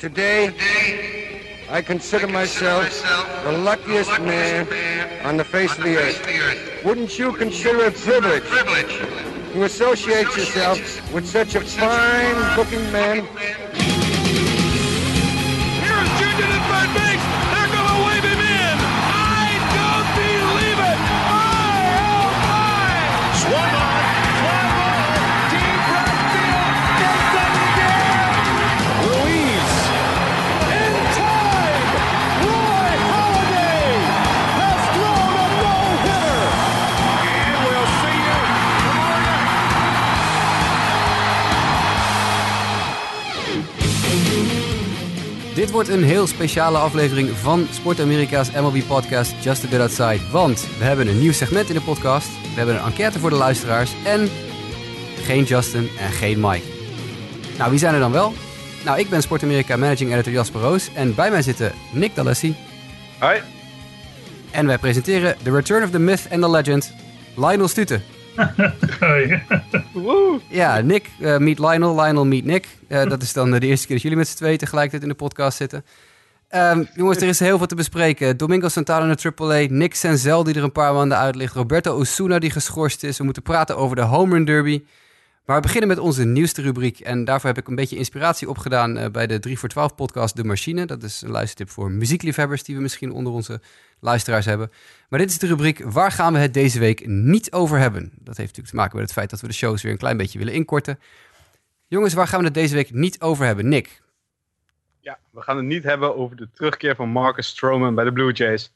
Today, I consider myself the luckiest man on the face of the earth. Wouldn't you consider it a privilege to associate yourself with such a fine-looking man? Dit wordt een heel speciale aflevering van Sport Amerika's MLB podcast Just a Bit Outside. Want we hebben een nieuw segment in de podcast. We hebben een enquête voor de luisteraars. En geen Justin en geen Mike. Nou, wie zijn er dan wel? Nou, ik ben Sport Amerika managing editor Jasper Roos. En bij mij zitten Nick D'Alessi. Hoi. En wij presenteren The Return of the Myth and the Legend, Lionel Stuten. Ja, Nick eh, meet Lionel, Lionel meet Nick. Eh, dat is dan de eerste keer dat jullie met z'n tweeën tegelijkertijd in de podcast zitten. Ehm, jongens, er is heel veel te bespreken. Domingo Santana naar AAA, Nick Senzel die er een paar maanden uit ligt, Roberto Osuna die geschorst is. We moeten praten over de Home Run Derby. Maar we beginnen met onze nieuwste rubriek. En daarvoor heb ik een beetje inspiratie opgedaan eh, bij de 3 voor 12 podcast De Machine. Dat is een luistertip voor muziekliefhebbers die we misschien onder onze luisteraars hebben. Maar dit is de rubriek Waar gaan we het deze week niet over hebben? Dat heeft natuurlijk te maken met het feit dat we de shows weer een klein beetje willen inkorten. Jongens, waar gaan we het deze week niet over hebben? Nick. Ja, we gaan het niet hebben over de terugkeer van Marcus Stroman bij de Blue Jays.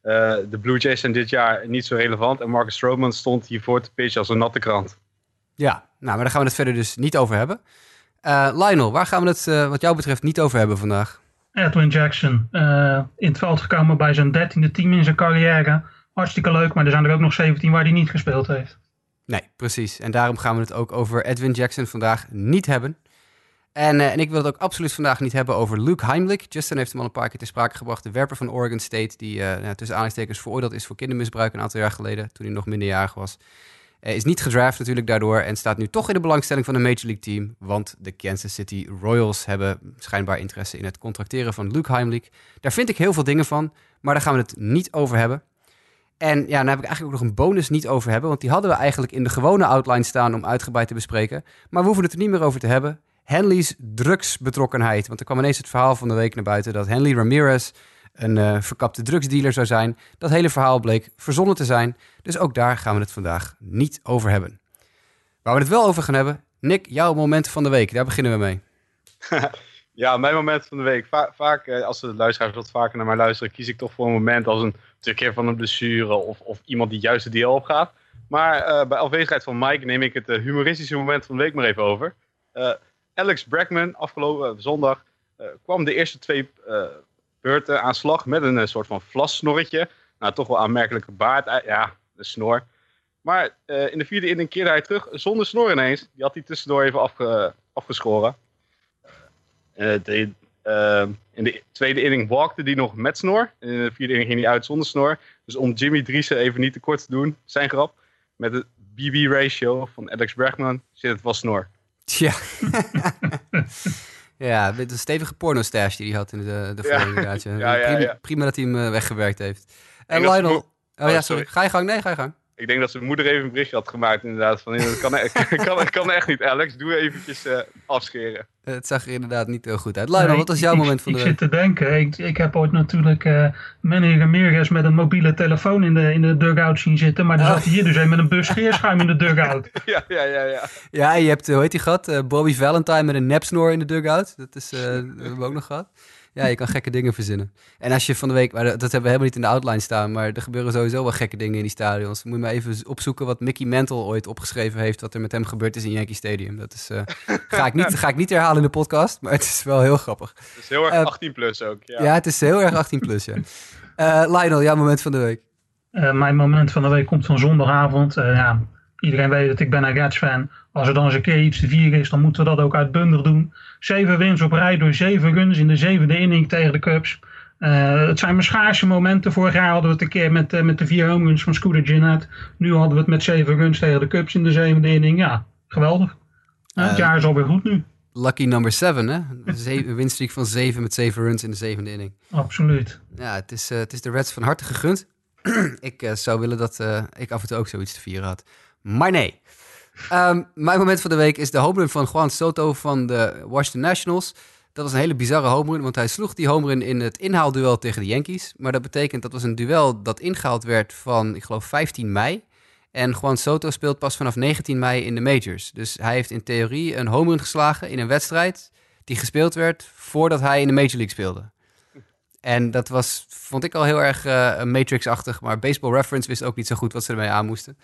Eh, de Blue Jays zijn dit jaar niet zo relevant en Marcus Stroman stond hiervoor te pitchen als een natte krant. Ja, nou, maar daar gaan we het verder dus niet over hebben. Eh, Lionel, waar gaan we het eh, wat jou betreft niet over hebben vandaag? Edwin Jackson. eh, in het veld gekomen bij zijn dertiende team in zijn carrière. Hartstikke leuk, maar er zijn er ook nog 17 waar hij niet gespeeld heeft. Nee, precies. En daarom gaan we het ook over Edwin Jackson vandaag niet hebben. En, en ik wil het ook absoluut vandaag niet hebben over Luke Heimlich. Justin heeft hem al een paar keer ter sprake gebracht. De werper van Oregon State, die nou, tussen aanhalingstekens veroordeeld is voor kindermisbruik een aantal jaar geleden, toen hij nog minderjarig was. Eh, is niet gedraft natuurlijk daardoor en staat nu toch in de belangstelling van een Major League team. Want de Kansas City Royals hebben schijnbaar interesse in het contracteren van Luke Heimlich. Daar vind ik heel veel dingen van, maar daar gaan we het niet over hebben. En ja, daar heb ik eigenlijk ook nog een bonus niet over hebben. Want die hadden we eigenlijk in de gewone outline staan om uitgebreid te bespreken. Maar we hoeven het er niet meer over te hebben. Henley's drugsbetrokkenheid. Want er kwam ineens het verhaal van de week naar buiten dat Henley Ramirez een eh, verkapte drugsdealer zou zijn. Dat hele verhaal bleek verzonnen te zijn. Dus ook daar gaan we het vandaag niet over hebben. Waar we het wel over gaan hebben, Nick, jouw moment van de week. Daar beginnen we mee. Ja, mijn moment van de week. Va- vaak, eh, als de luisteraars wat vaker naar mij luisteren, kies ik toch voor een moment als een terugkeer van een blessure of, of iemand die juist de deel opgaat. Maar eh, bij afwezigheid van Mike neem ik het humoristische moment van de week maar even over. Alex Bregman, afgelopen zondag, kwam de eerste twee beurten aan slag met een eh, soort van vlassnorretje. Nou, toch wel aanmerkelijke baard. eh, ja, een snor. Maar eh, in de vierde inning keerde hij terug zonder snor ineens. Die had hij tussendoor even afge- afgeschoren. De, in de tweede inning walkte hij nog met snor. En in de vierde inning ging hij uit zonder snor. Dus om Jimmy Driessen even niet tekort te doen, zijn grap. Met het BB-ratio van Alex Bregman zit het wel snor. Tja. ja, met een stevige pornostash die hij had in de, de Ja. inderdaad. Ja. Prima, dat hij hem eh, weggewerkt heeft. En ze Lionel... Oh ja, Oh, sorry. sorry. Ga je gang? Nee, ga je gang. Ik denk dat zijn moeder even een berichtje had gemaakt inderdaad. Van, dat kan, kan, kan echt niet, Alex. Doe eventjes eh, afscheren. Het zag er inderdaad niet heel goed uit. Lionel, Nee, wat was jouw ik- moment van de Ik week? zit te denken. Ik, ik heb ooit natuurlijk eh Manny Ramirez met een mobiele telefoon in de, in de dugout zien zitten. Maar er Oh. zat hier dus een met een bus scheerschuim in de dugout. ja, ja, ja, ja. Ja, je hebt, eh, hoe heet die gehad? Eh, Bobby Valentine met een nepsnor in de dugout. Dat, is, eh, dat hebben we ook nog gehad. Ja, je kan gekke dingen verzinnen. En als je van de week, maar dat hebben we helemaal niet in de outline staan, maar er gebeuren sowieso wel gekke dingen in die stadions. Moet je maar even opzoeken wat Mickey Mantle ooit opgeschreven heeft, wat er met hem gebeurd is in Yankee Stadium. Dat is, eh, ga, ik niet, ga ik niet herhalen in de podcast, maar het is wel heel grappig. Dat is heel erg Eh, 18 plus ook. Ja. Ja, het is heel erg 18 plus, ja. Eh, Lionel, jouw moment van de week. Eh, mijn moment van de week komt van zondagavond. Eh, ja, iedereen weet dat ik ben een Reds fan. Als er dan eens een keer iets te vieren is, dan moeten we dat ook uitbundig doen. Zeven wins op rij door zeven runs in de zevende inning tegen de Cubs. Eh, het zijn mijn schaarse momenten. Vorig jaar hadden we het een keer met, eh, met de vier home runs van Scooter Gennett. Nu hadden we het met zeven runs tegen de Cubs in de zevende inning. Ja, geweldig. Eh, het Eh, jaar is alweer goed nu. lucky number seven, hè? Een winstreak van zeven met zeven runs in de zevende inning. Absoluut. Ja, het is, uh, het is de Reds van harte gegund. ik zou willen dat ik af en toe ook zoiets te vieren had. Maar nee. Um, mijn moment van de week is de home run van Juan Soto van de Washington Nationals. Dat was een hele bizarre home run, want hij sloeg die home run in het inhaalduel tegen de Yankees. Maar dat betekent dat was een duel dat ingehaald werd van, ik geloof, 15 mei. En Juan Soto speelt pas vanaf 19 mei in de majors. Dus hij heeft in theorie een home run geslagen in een wedstrijd die gespeeld werd voordat hij in de Major League speelde. En dat was, vond ik al heel erg uh, Matrix-achtig. Maar Baseball Reference wist ook niet zo goed wat ze ermee aan moesten.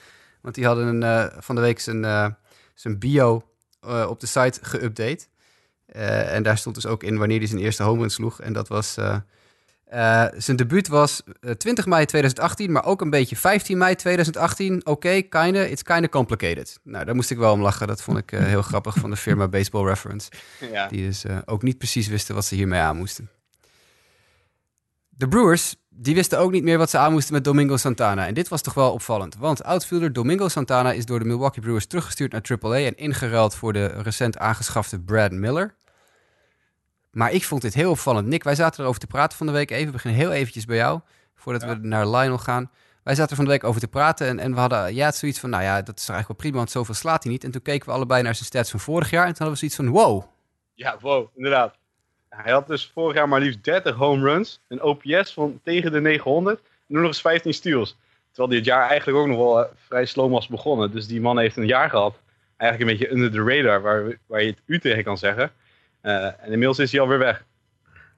Want die hadden een, uh, van de week zijn, uh, zijn bio op de site geüpdate. en daar stond dus ook in wanneer hij zijn eerste home run sloeg. En dat was uh, zijn debuut was 20 mei 2018, maar ook een beetje 15 mei 2018. Oké, okay, kinda, it's kinda complicated. Nou, daar moest ik wel om lachen. Dat vond ik uh, heel grappig van de firma Baseball Reference. Ja. Die dus uh, ook niet precies wisten wat ze hiermee aan moesten. De Brewers, die wisten ook niet meer wat ze aan moesten met Domingo Santana. En dit was toch wel opvallend. Want outfielder Domingo Santana is door de Milwaukee Brewers teruggestuurd naar AAA... en ingeruild voor de recent aangeschafte Brad Miller... Maar ik vond dit heel opvallend. Nick, wij zaten erover te praten van de week even. We beginnen heel eventjes bij jou, voordat we naar Lionel gaan. Wij zaten er van de week over te praten en, en we hadden ja, het zoiets van, nou ja, dat is eigenlijk wel prima, want zoveel slaat hij niet. En toen keken we allebei naar zijn stats van vorig jaar en toen hadden we zoiets van, wow. Ja, wow, inderdaad. Hij had dus vorig jaar maar liefst 30 home runs, een OPS van tegen de 900 en nu nog eens 15 steals. Terwijl dit jaar eigenlijk ook nog wel uh, vrij sloom was begonnen. Dus die man heeft een jaar gehad, eigenlijk een beetje under the radar, waar, waar je het u tegen kan zeggen. Uh, en inmiddels is hij alweer weg.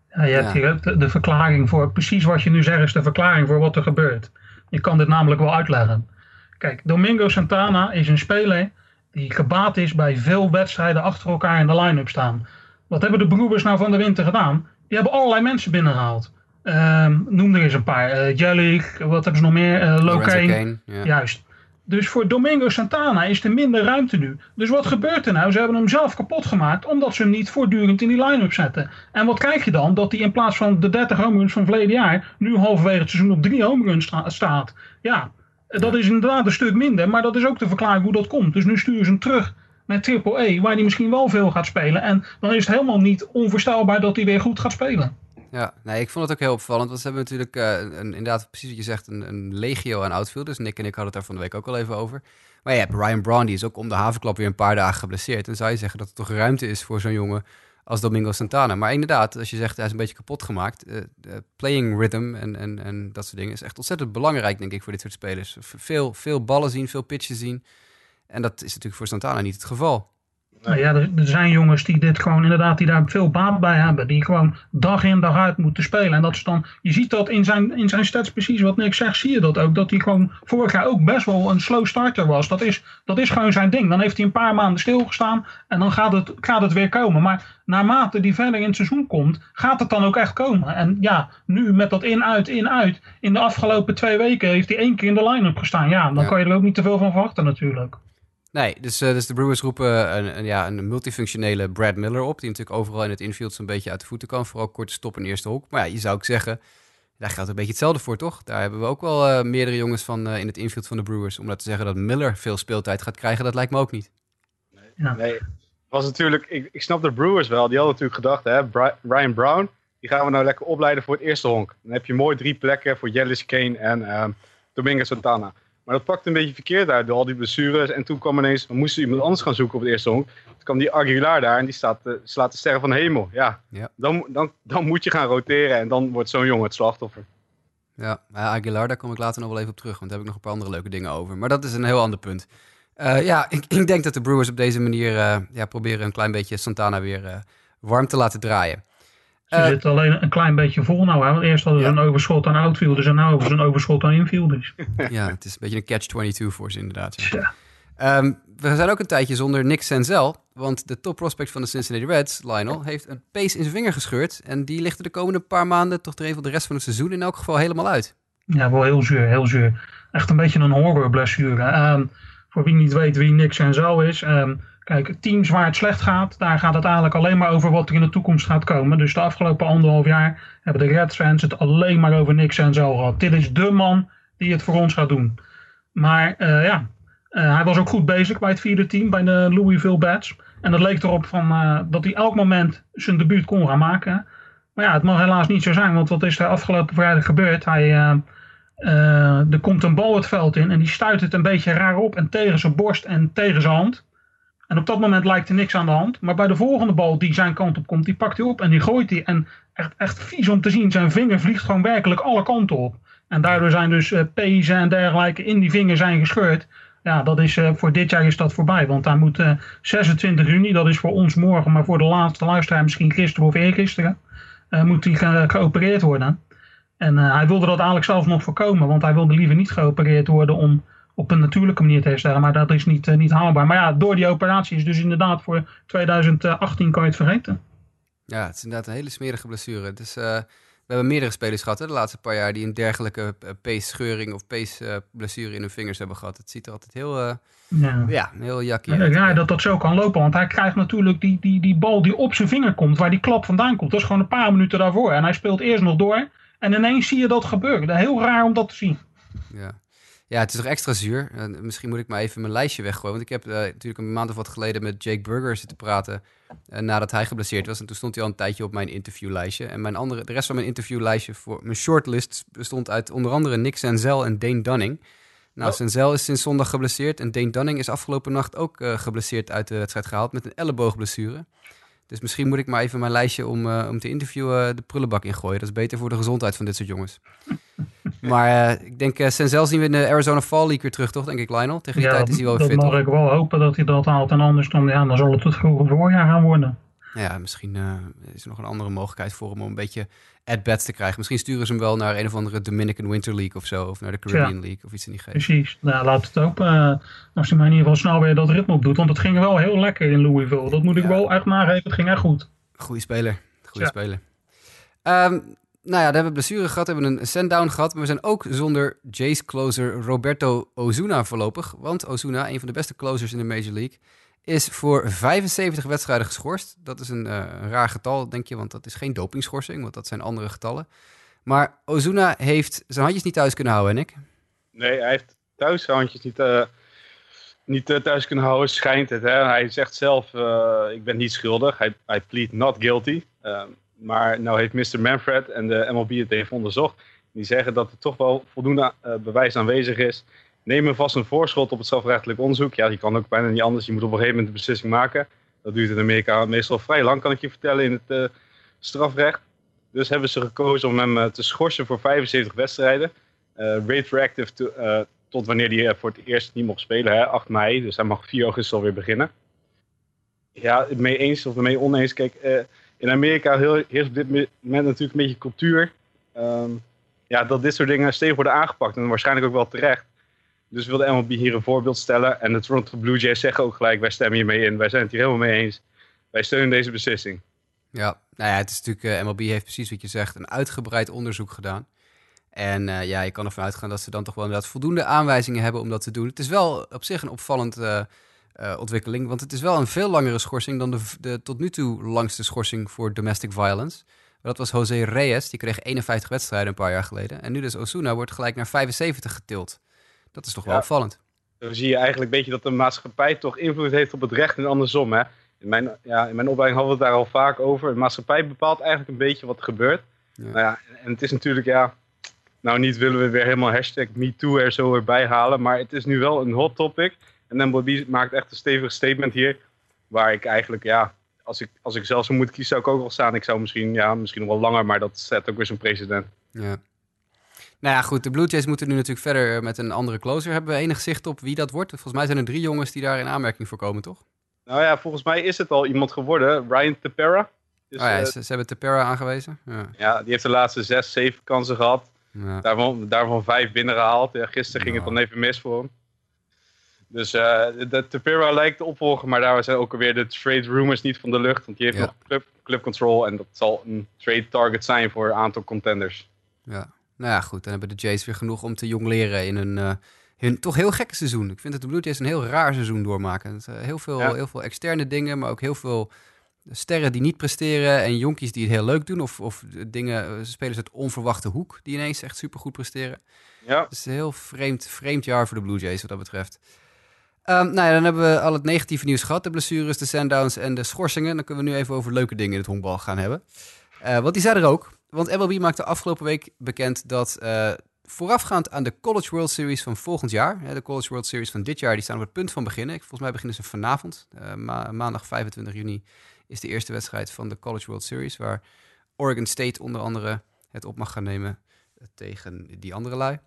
Ja, je hebt hier de, de, verklaring voor, precies wat je nu zegt, is de verklaring voor wat er gebeurt. Je kan dit namelijk wel uitleggen. Kijk, Domingo Santana is een speler die gebaat is bij veel wedstrijden achter elkaar in de line-up staan. Wat hebben de Brewers nou van de winter gedaan? Die hebben allerlei mensen binnengehaald. Uh, noem er eens een paar. Uh, Jellic, wat hebben ze nog meer? Uh. Ja. Juist. Dus voor Domingo Santana is er minder ruimte nu. Dus wat gebeurt er nou? Ze hebben hem zelf kapot gemaakt omdat ze hem niet voortdurend in die line-up zetten. En wat krijg je dan? Dat hij in plaats van de 30 home runs van verleden jaar nu halverwege het seizoen op 3 home runs staat. Ja, dat is inderdaad een stuk minder, maar dat is ook te verklaren hoe dat komt. Dus nu sturen ze hem terug naar Triple E, waar hij misschien wel veel gaat spelen. En dan is het helemaal niet onvoorstelbaar dat hij weer goed gaat spelen. Ja, nee, ik vond het ook heel opvallend. Want ze hebben natuurlijk, een, inderdaad, precies wat je zegt, een, een legio aan outfielders. Nick en ik hadden het daar van de week ook al even over. Maar je hebt Ryan Braun, die is ook om de havenklap weer een paar dagen geblesseerd. En zou je zeggen dat er toch ruimte is voor zo'n jongen als Domingo Santana. Maar inderdaad, als je zegt hij is een beetje kapot gemaakt. Uh, playing rhythm en, en, en dat soort dingen is echt ontzettend belangrijk, denk ik, voor dit soort spelers. Veel, veel ballen zien, veel pitches zien. En dat is natuurlijk voor Santana niet het geval. Nou ja, er, zijn jongens die dit gewoon inderdaad, die daar veel baat bij hebben. Die gewoon dag in dag uit moeten spelen. En dat is dan, je ziet dat in zijn, in zijn stats precies wat Nick zegt, zie je dat ook. Dat hij gewoon vorig jaar ook best wel een slow starter was. Dat is, dat is gewoon zijn ding. Dan heeft hij een paar maanden stilgestaan en dan gaat het, gaat het weer komen. Maar naarmate die verder in het seizoen komt, gaat het dan ook echt komen. En ja, nu met dat in-uit, in-uit. In de afgelopen twee weken heeft hij één keer in de line-up gestaan. Ja, dan kan je er ook niet te veel van verwachten natuurlijk. Nee, dus, uh, dus de Brewers roepen een, een, ja, een multifunctionele Brad Miller op. Die natuurlijk overal in het infield zo'n beetje uit de voeten kan. Vooral korte stop in eerste hoek. Maar ja, je zou ook zeggen, daar geldt een beetje hetzelfde voor, toch? Daar hebben we ook wel uh, meerdere jongens van uh, in het infield van de Brewers. Om dat te zeggen dat Miller veel speeltijd gaat krijgen, dat lijkt me ook niet. Nee, ja. nee. was natuurlijk, ik, ik snap de Brewers wel. Die hadden natuurlijk gedacht, hè, Ryan Brown, die gaan we nou lekker opleiden voor het eerste honk. Dan heb je mooi drie plekken voor Jellis Kane en Domingo Santana. Maar dat pakte een beetje verkeerd uit door al die blessures. En toen kwam ineens, we moesten iemand anders gaan zoeken op het eerste honk. Toen kwam die Aguilar daar en die staat, uh, slaat de sterren van de hemel. Ja, ja. Dan, dan, dan moet je gaan roteren en dan wordt zo'n jongen het slachtoffer. Ja, Aguilar, daar kom ik later nog wel even op terug. Want daar heb ik nog een paar andere leuke dingen over. Maar dat is een heel ander punt. Uh, ja, ik, ik, denk dat de Brewers op deze manier uh, ja, proberen een klein beetje Santana weer warm te laten draaien. Ze uh, zitten alleen een klein beetje vol nou. Hè? Want eerst hadden ze ja. een overschot aan outfielders en nu hebben ze een overschot aan infielders. ja, het is een beetje een catch-22 voor ze inderdaad. Ja. Ja. Um, we zijn ook een tijdje zonder Nick Senzel. Want de top prospect van de Cincinnati Reds, Lionel, heeft een pees in zijn vinger gescheurd. En die ligt er de komende paar maanden, toch even de rest van het seizoen in elk geval helemaal uit. Ja, wel heel zuur, heel zuur. Echt een beetje een horrorblessure. Um, voor wie niet weet wie Nick Senzel is... Um, Kijk, teams waar het slecht gaat, daar gaat het eigenlijk alleen maar over wat er in de toekomst gaat komen. Dus de afgelopen anderhalf jaar hebben de Reds fans het alleen maar over niks en zo gehad. Dit is de man die het voor ons gaat doen. Maar uh, ja, uh, hij was ook goed bezig bij het vierde team, bij de Louisville Bats. En dat leek erop van, uh, dat hij elk moment zijn debuut kon gaan maken. Maar ja, het mag helaas niet zo zijn, want wat is er afgelopen vrijdag gebeurd? Hij, er komt een bal het veld in en die stuit het een beetje raar op en tegen zijn borst en tegen zijn hand. En op dat moment lijkt er niks aan de hand. Maar bij de volgende bal die zijn kant op komt, die pakt hij op en die gooit hij. En echt, echt vies om te zien, zijn vinger vliegt gewoon werkelijk alle kanten op. En daardoor zijn dus uh, pezen en dergelijke in die vinger zijn gescheurd. Ja, dat is, uh, voor dit jaar is dat voorbij. Want hij moet uh, 26 juni, dat is voor ons morgen, maar voor de laatste luisteraar misschien gisteren of eergisteren, moet hij ge geopereerd worden. En hij wilde dat eigenlijk zelf nog voorkomen, want hij wilde liever niet geopereerd worden om op een natuurlijke manier te herstellen. Maar dat is niet, niet haalbaar. Maar ja, door die operatie is dus inderdaad voor 2018 kan je het vergeten. Ja, het is inderdaad een hele smerige blessure. Dus uh, we hebben meerdere spelers gehad hè, de laatste paar jaar die een dergelijke peesscheuring of peesblessure in hun vingers hebben gehad. Het ziet er altijd heel, uh, ja. ja, heel jakkie uit. Ja, dat dat zo kan lopen, want hij krijgt natuurlijk die, die, die bal die op zijn vinger komt, waar die klap vandaan komt. Dat is gewoon een paar minuten daarvoor. En hij speelt eerst nog door en ineens zie je dat gebeuren. Heel raar om dat te zien. Ja. Ja, het is toch extra zuur. Uh, misschien moet ik maar even mijn lijstje weggooien. Want ik heb uh, natuurlijk een maand of wat geleden met Jake Burger zitten praten. Uh, nadat hij geblesseerd was. En toen stond hij al een tijdje op mijn interviewlijstje. En mijn andere, de rest van mijn interviewlijstje voor mijn shortlist bestond uit onder andere Nick Senzel en Dane Dunning. Nou, oh. Senzel is sinds zondag geblesseerd. En Dane Dunning is afgelopen nacht ook geblesseerd uit de wedstrijd gehaald met een elleboogblessure. Dus misschien moet ik maar even mijn lijstje om, om te interviewen de prullenbak ingooien. Dat is beter voor de gezondheid van dit soort jongens. Maar uh, ik denk, uh, Senzel zien we in de Arizona Fall League weer terug, toch? Denk ik, Lionel? Tegen die ja, tijd is hij wel fit. mag ik wel hopen dat hij dat haalt. En anders dan, ja, dan zal het het vroege voorjaar gaan worden. Ja, misschien uh, is er nog een andere mogelijkheid voor hem om een beetje at-bats te krijgen. Misschien sturen ze hem wel naar een of andere Dominican Winter League of zo. Of naar de Caribbean ja, League of iets in die geest. Precies. Nou, laat het hopen. als hij maar in ieder geval snel weer dat ritme op doet. Want het ging wel heel lekker in Louisville. Dat moet ik wel echt nageven. Het ging echt goed. Goeie speler. Goeie speler. Um, nou ja, daar hebben we blessure gehad, hebben een send-down gehad. Maar we zijn ook zonder Jace closer Roberto Ozuna voorlopig. Want Ozuna, een van de beste closers in de Major League, is voor 75 wedstrijden geschorst. Dat is een, uh, een raar getal, denk je, want dat is geen dopingschorsing, want dat zijn andere getallen. Maar Ozuna heeft zijn handjes niet thuis kunnen houden, Nick? Nee, hij heeft thuis zijn handjes niet, uh, niet uh, thuis kunnen houden, schijnt het. Hè? Hij zegt zelf, ik ben niet schuldig. Hij, hij plead not guilty. Ehm, maar nou heeft Mr. Manfred en de MLB het even onderzocht. Die zeggen dat er toch wel voldoende uh, bewijs aanwezig is. Neem vast een voorschot op het strafrechtelijk onderzoek. Ja, die kan ook bijna niet anders. Je moet op een gegeven moment een beslissing maken. Dat duurt in Amerika meestal vrij lang, kan ik je vertellen, in het uh, strafrecht. Dus hebben ze gekozen om hem uh, te schorsen voor 75 wedstrijden. retroactive to, tot wanneer hij voor het eerst niet mocht spelen, hè, 8 mei. Dus hij mag 4 augustus alweer beginnen. Ja, mee eens of mee oneens. Kijk, in Amerika heel, op dit moment natuurlijk een beetje cultuur. Um, ja, dat dit soort dingen stevig worden aangepakt. En waarschijnlijk ook wel terecht. Dus wil de MLB hier een voorbeeld stellen. En de Toronto Blue Jays zeggen ook gelijk, wij stemmen hiermee in. Wij zijn het hier helemaal mee eens. Wij steunen deze beslissing. Ja, nou ja, het is natuurlijk, uh, MLB heeft precies wat je zegt, een uitgebreid onderzoek gedaan. En uh, ja, je kan ervan uitgaan dat ze dan toch wel inderdaad voldoende aanwijzingen hebben om dat te doen. Het is wel op zich een opvallend uh, uh, ontwikkeling. Want het is wel een veel langere schorsing dan de, de tot nu toe langste schorsing voor domestic violence. Maar dat was José Reyes, die kreeg 51 wedstrijden een paar jaar geleden. En nu dus Osuna wordt gelijk naar 75 getild. Dat is toch wel opvallend. Dan zie je eigenlijk een beetje dat de maatschappij toch invloed heeft op het recht en andersom. Hè? In, mijn, ja, in mijn opleiding hadden we het daar al vaak over. De maatschappij bepaalt eigenlijk een beetje wat er gebeurt. Ja. Nou ja, en het is natuurlijk, ja, nou niet willen we weer helemaal hashtag MeToo er zo erbij halen. Maar het is nu wel een hot topic. En Bobby maakt echt een stevig statement hier. Waar ik eigenlijk, ja, als ik, als ik zelf zou moeten kiezen, zou ik ook wel staan. Ik zou misschien, ja, misschien nog wel langer, maar dat zet ook weer zo'n president. Ja. Nou ja, goed. De Blue Jays moeten nu natuurlijk verder met een andere closer. Hebben we enig zicht op wie dat wordt? Volgens mij zijn er drie jongens die daar in aanmerking voor komen, toch? Nou ja, volgens mij is het al iemand geworden. Ryan Tepera. Dus, oh ja, uh, ze, ze, hebben Tepera aangewezen. Ja. ja. die heeft de laatste zes, zeven kansen gehad. Ja. Daarvan, daarvan vijf binnengehaald. Ja, gisteren ging het dan even mis voor hem. Dus uh, de Tapera lijkt de opvolger, maar daar zijn ook alweer de trade rumors niet van de lucht. Want die heeft ja. nog club, club control en dat zal een trade target zijn voor een aantal contenders. Ja, nou ja, goed. Dan hebben de Jays weer genoeg om te jong leren in een, uh, hun toch heel gekke seizoen. Ik vind dat de Blue Jays een heel raar seizoen doormaken. Het, uh, heel, veel, ja. heel veel externe dingen, maar ook heel veel sterren die niet presteren en jonkies die het heel leuk doen. Of, of dingen, spelers uit onverwachte hoek die ineens echt supergoed presteren. Ja. Het is een heel vreemd, vreemd jaar voor de Blue Jays wat dat betreft. Ehm, nou ja, dan hebben we al het negatieve nieuws gehad. De blessures, de sendowns en de schorsingen. Dan kunnen we nu even over leuke dingen in het honkbal gaan hebben. Uh, want die zijn er ook. Want MLB maakte afgelopen week bekend dat uh, voorafgaand aan de College World Series van volgend jaar... Hè, de College World Series van dit jaar, die staan op het punt van beginnen. Volgens mij beginnen ze vanavond. Ma maandag 25 juni is de eerste wedstrijd van de College World Series... waar Oregon State onder andere het op mag gaan nemen tegen die andere lui.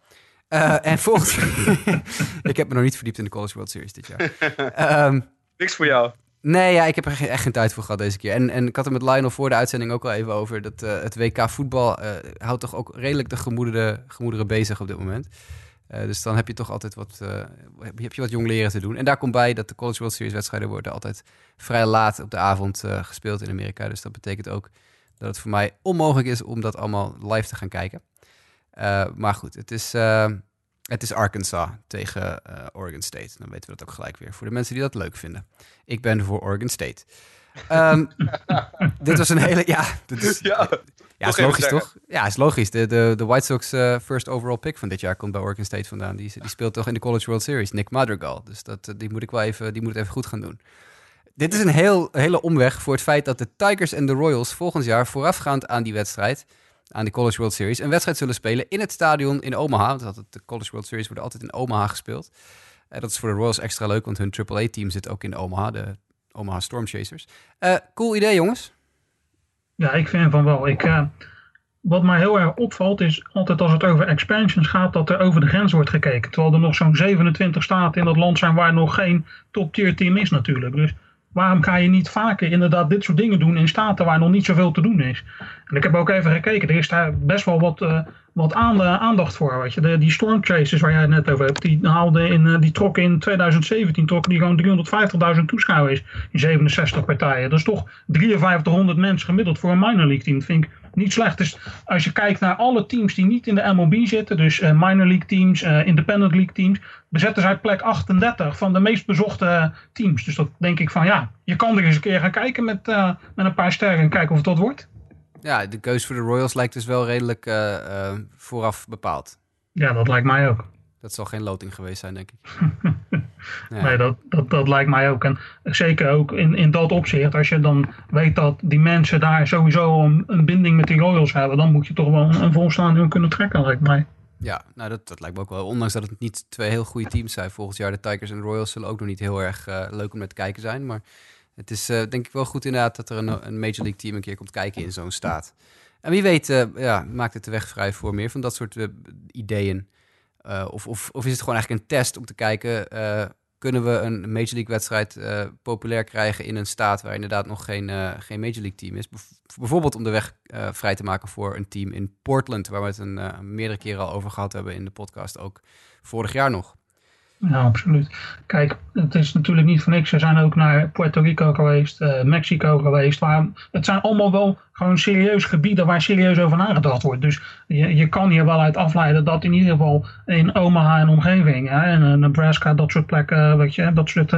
Uh, en volgens... ik heb me nog niet verdiept in de College World Series dit jaar. Um, Niks voor jou. Nee, ja, ik heb er echt geen tijd voor gehad deze keer. En, en ik had het met Lionel voor de uitzending ook al even over. Dat uh, het WK voetbal uh, houdt toch ook redelijk de gemoederen, gemoederen bezig op dit moment. Uh, dus dan heb je toch altijd wat, heb je wat jong leren te doen. En daar komt bij dat de College World Series wedstrijden worden altijd vrij laat op de avond gespeeld in Amerika. Dus dat betekent ook dat het voor mij onmogelijk is om dat allemaal live te gaan kijken. Uh, maar goed, het is, uh, het is Arkansas tegen uh, Oregon State. Dan weten we dat ook gelijk weer. Voor de mensen die dat leuk vinden. Ik ben voor Oregon State. Um, dit was een hele. Ja, dit is, ja, ja is logisch toch? Ja, is logisch. De, de, de White Sox first overall pick van dit jaar komt bij Oregon State vandaan. Die, die speelt toch in de College World Series, Nick Madrigal. Dus dat, die moet ik wel even, die moet het even goed gaan doen. Dit is een heel, hele omweg voor het feit dat de Tigers en de Royals volgend jaar voorafgaand aan die wedstrijd aan de College World Series. Een wedstrijd zullen spelen in het stadion in Omaha. Want de College World Series wordt altijd in Omaha gespeeld. Uh, dat is voor de Royals extra leuk, want hun AAA-team zit ook in Omaha, de Omaha Storm Chasers. Uh, cool idee, jongens. Ja, ik vind van wel. Ik, uh, wat mij heel erg opvalt is altijd als het over expansions gaat, dat er over de grens wordt gekeken. Terwijl er nog zo'n 27 staten in dat land zijn waar nog geen top-tier team is natuurlijk. Dus waarom ga je niet vaker inderdaad dit soort dingen doen in staten waar nog niet zoveel te doen is? En ik heb ook even gekeken, er is daar best wel wat, uh, wat aandacht voor. Weet je. De, die storm chasers waar jij het net over hebt, die, haalden in, uh, die trokken in 2017 trokken die gewoon 350.000 toeschouwers in 67 partijen. Dat is toch 5300 mensen gemiddeld voor een minor league team. Dat vind ik niet slecht. Dus als je kijkt naar alle teams die niet in de MLB zitten, dus uh, minor league teams, independent league teams, bezetten zij plek 38 van de meest bezochte teams. Dus dat denk ik van ja, je kan er eens een keer gaan kijken met, met een paar sterren en kijken of het wat wordt. Ja, de keuze voor de Royals lijkt dus wel redelijk uh, uh, vooraf bepaald. Ja, dat lijkt mij ook. Dat zal geen loting geweest zijn, denk ik. ja. Nee, dat, dat, dat lijkt mij ook. En zeker ook in, in dat opzicht, als je dan weet dat die mensen daar sowieso een, een binding met die Royals hebben, dan moet je toch wel een, een volstaande kunnen trekken, lijkt mij. Ja, nou dat, dat lijkt me ook wel. Ondanks dat het niet twee heel goede teams zijn volgend jaar. De Tigers en de Royals zullen ook nog niet heel erg uh, leuk om naar te kijken zijn. Maar het is uh, denk ik wel goed inderdaad dat er een, een Major League team een keer komt kijken in zo'n staat. En wie weet uh, ja, maakt het de weg vrij voor meer van dat soort ideeën. of, of, of is het gewoon eigenlijk een test om te kijken... kunnen we een Major League wedstrijd populair krijgen in een staat... waar inderdaad nog geen, geen Major League team is? bijvoorbeeld om de weg vrij te maken voor een team in Portland... waar we het een, meerdere keren al over gehad hebben in de podcast. Ook vorig jaar nog. Ja, absoluut. Kijk, het is natuurlijk niet voor niks. Ze zijn ook naar Puerto Rico geweest, uh, Mexico geweest. Waar, het zijn allemaal wel gewoon serieus gebieden waar serieus over nagedacht wordt. Dus je, je kan hier wel uit afleiden dat in ieder geval in Omaha en omgeving, hè, en uh, Nebraska, dat soort plekken, weet je, dat, soort,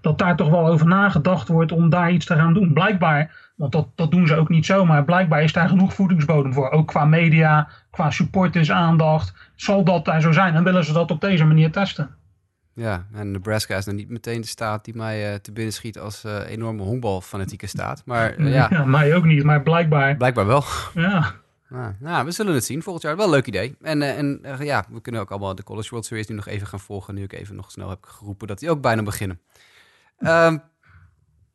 dat daar toch wel over nagedacht wordt om daar iets te gaan doen. Blijkbaar, want dat, dat doen ze ook niet zomaar, blijkbaar is daar genoeg voedingsbodem voor. Ook qua media, qua supporters aandacht. Zal dat daar zo zijn en willen ze dat op deze manier testen? Ja, en Nebraska is dan niet meteen de staat die mij uh, te binnen schiet als uh, enorme honkbalfanatieke staat. Maar uh, ja. ja. mij ook niet, maar blijkbaar. Blijkbaar wel. Ja. Nou, nou, we zullen het zien volgend jaar. Wel een leuk idee. En, en ja, we kunnen ook allemaal de College World Series nu nog even gaan volgen. Nu ik even nog snel heb geroepen dat die ook bijna beginnen. Um,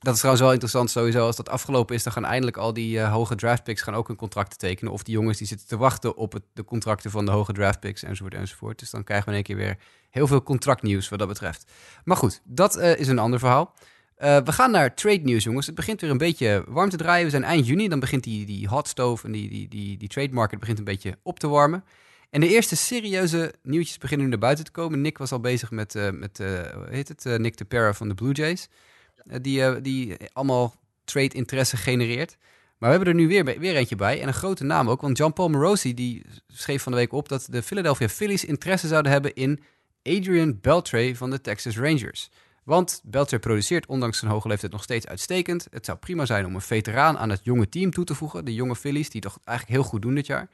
dat is trouwens wel interessant sowieso. Als dat afgelopen is, dan gaan eindelijk al die uh, hoge draftpicks gaan ook een contract tekenen. Of die jongens die zitten te wachten op het, de contracten van de hoge draftpicks enzovoort enzovoort. Dus dan krijgen we in één keer weer heel veel contractnieuws wat dat betreft. Maar goed, dat uh, is een ander verhaal. Uh, we gaan naar trade nieuws, jongens. Het begint weer een beetje warm te draaien. We zijn eind juni, dan begint die, die hot stove en die, die, die, die trade market begint een beetje op te warmen. En de eerste serieuze nieuwtjes beginnen nu naar buiten te komen. Nick was al bezig met, uh, met hoe heet het? Nick de Pera van de Blue Jays. Die, die allemaal trade interesse genereert. Maar we hebben er nu weer, weer eentje bij. En een grote naam ook. Want John Paul Morosi die schreef van de week op dat de Philadelphia Phillies interesse zouden hebben in Adrian Beltre van de Texas Rangers. Want Beltre produceert ondanks zijn hoge leeftijd nog steeds uitstekend. Het zou prima zijn om een veteraan aan het jonge team toe te voegen. De jonge Phillies, die toch eigenlijk heel goed doen dit jaar.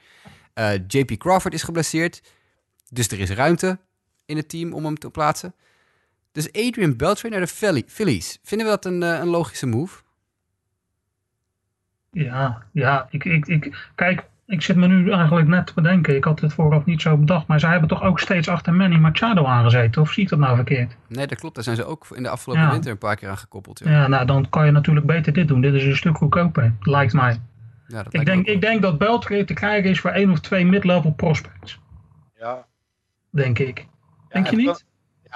Uh, JP Crawford is geblesseerd. Dus er is ruimte in het team om hem te plaatsen. Dus Adrian Beltre naar de Philly- Phillies. Vinden we dat een, eh, een logische move? Ja, ja ik, ik, ik, kijk, ik zit me nu eigenlijk net te bedenken. Ik had het vooraf niet zo bedacht. Maar zij hebben toch ook steeds achter Manny Machado aangezeten? Of zie ik dat nou verkeerd? Nee, dat klopt. Daar zijn ze ook in de afgelopen Ja. winter een paar keer aan gekoppeld. Ja, Ja, nou dan kan je natuurlijk beter dit doen. Dit is een stuk goedkoper, lijkt mij. Ja, dat Ik denk, ik denk dat Beltre te krijgen is voor één of twee mid-level prospects. Ja. Denk ik. Ja, Denk je niet?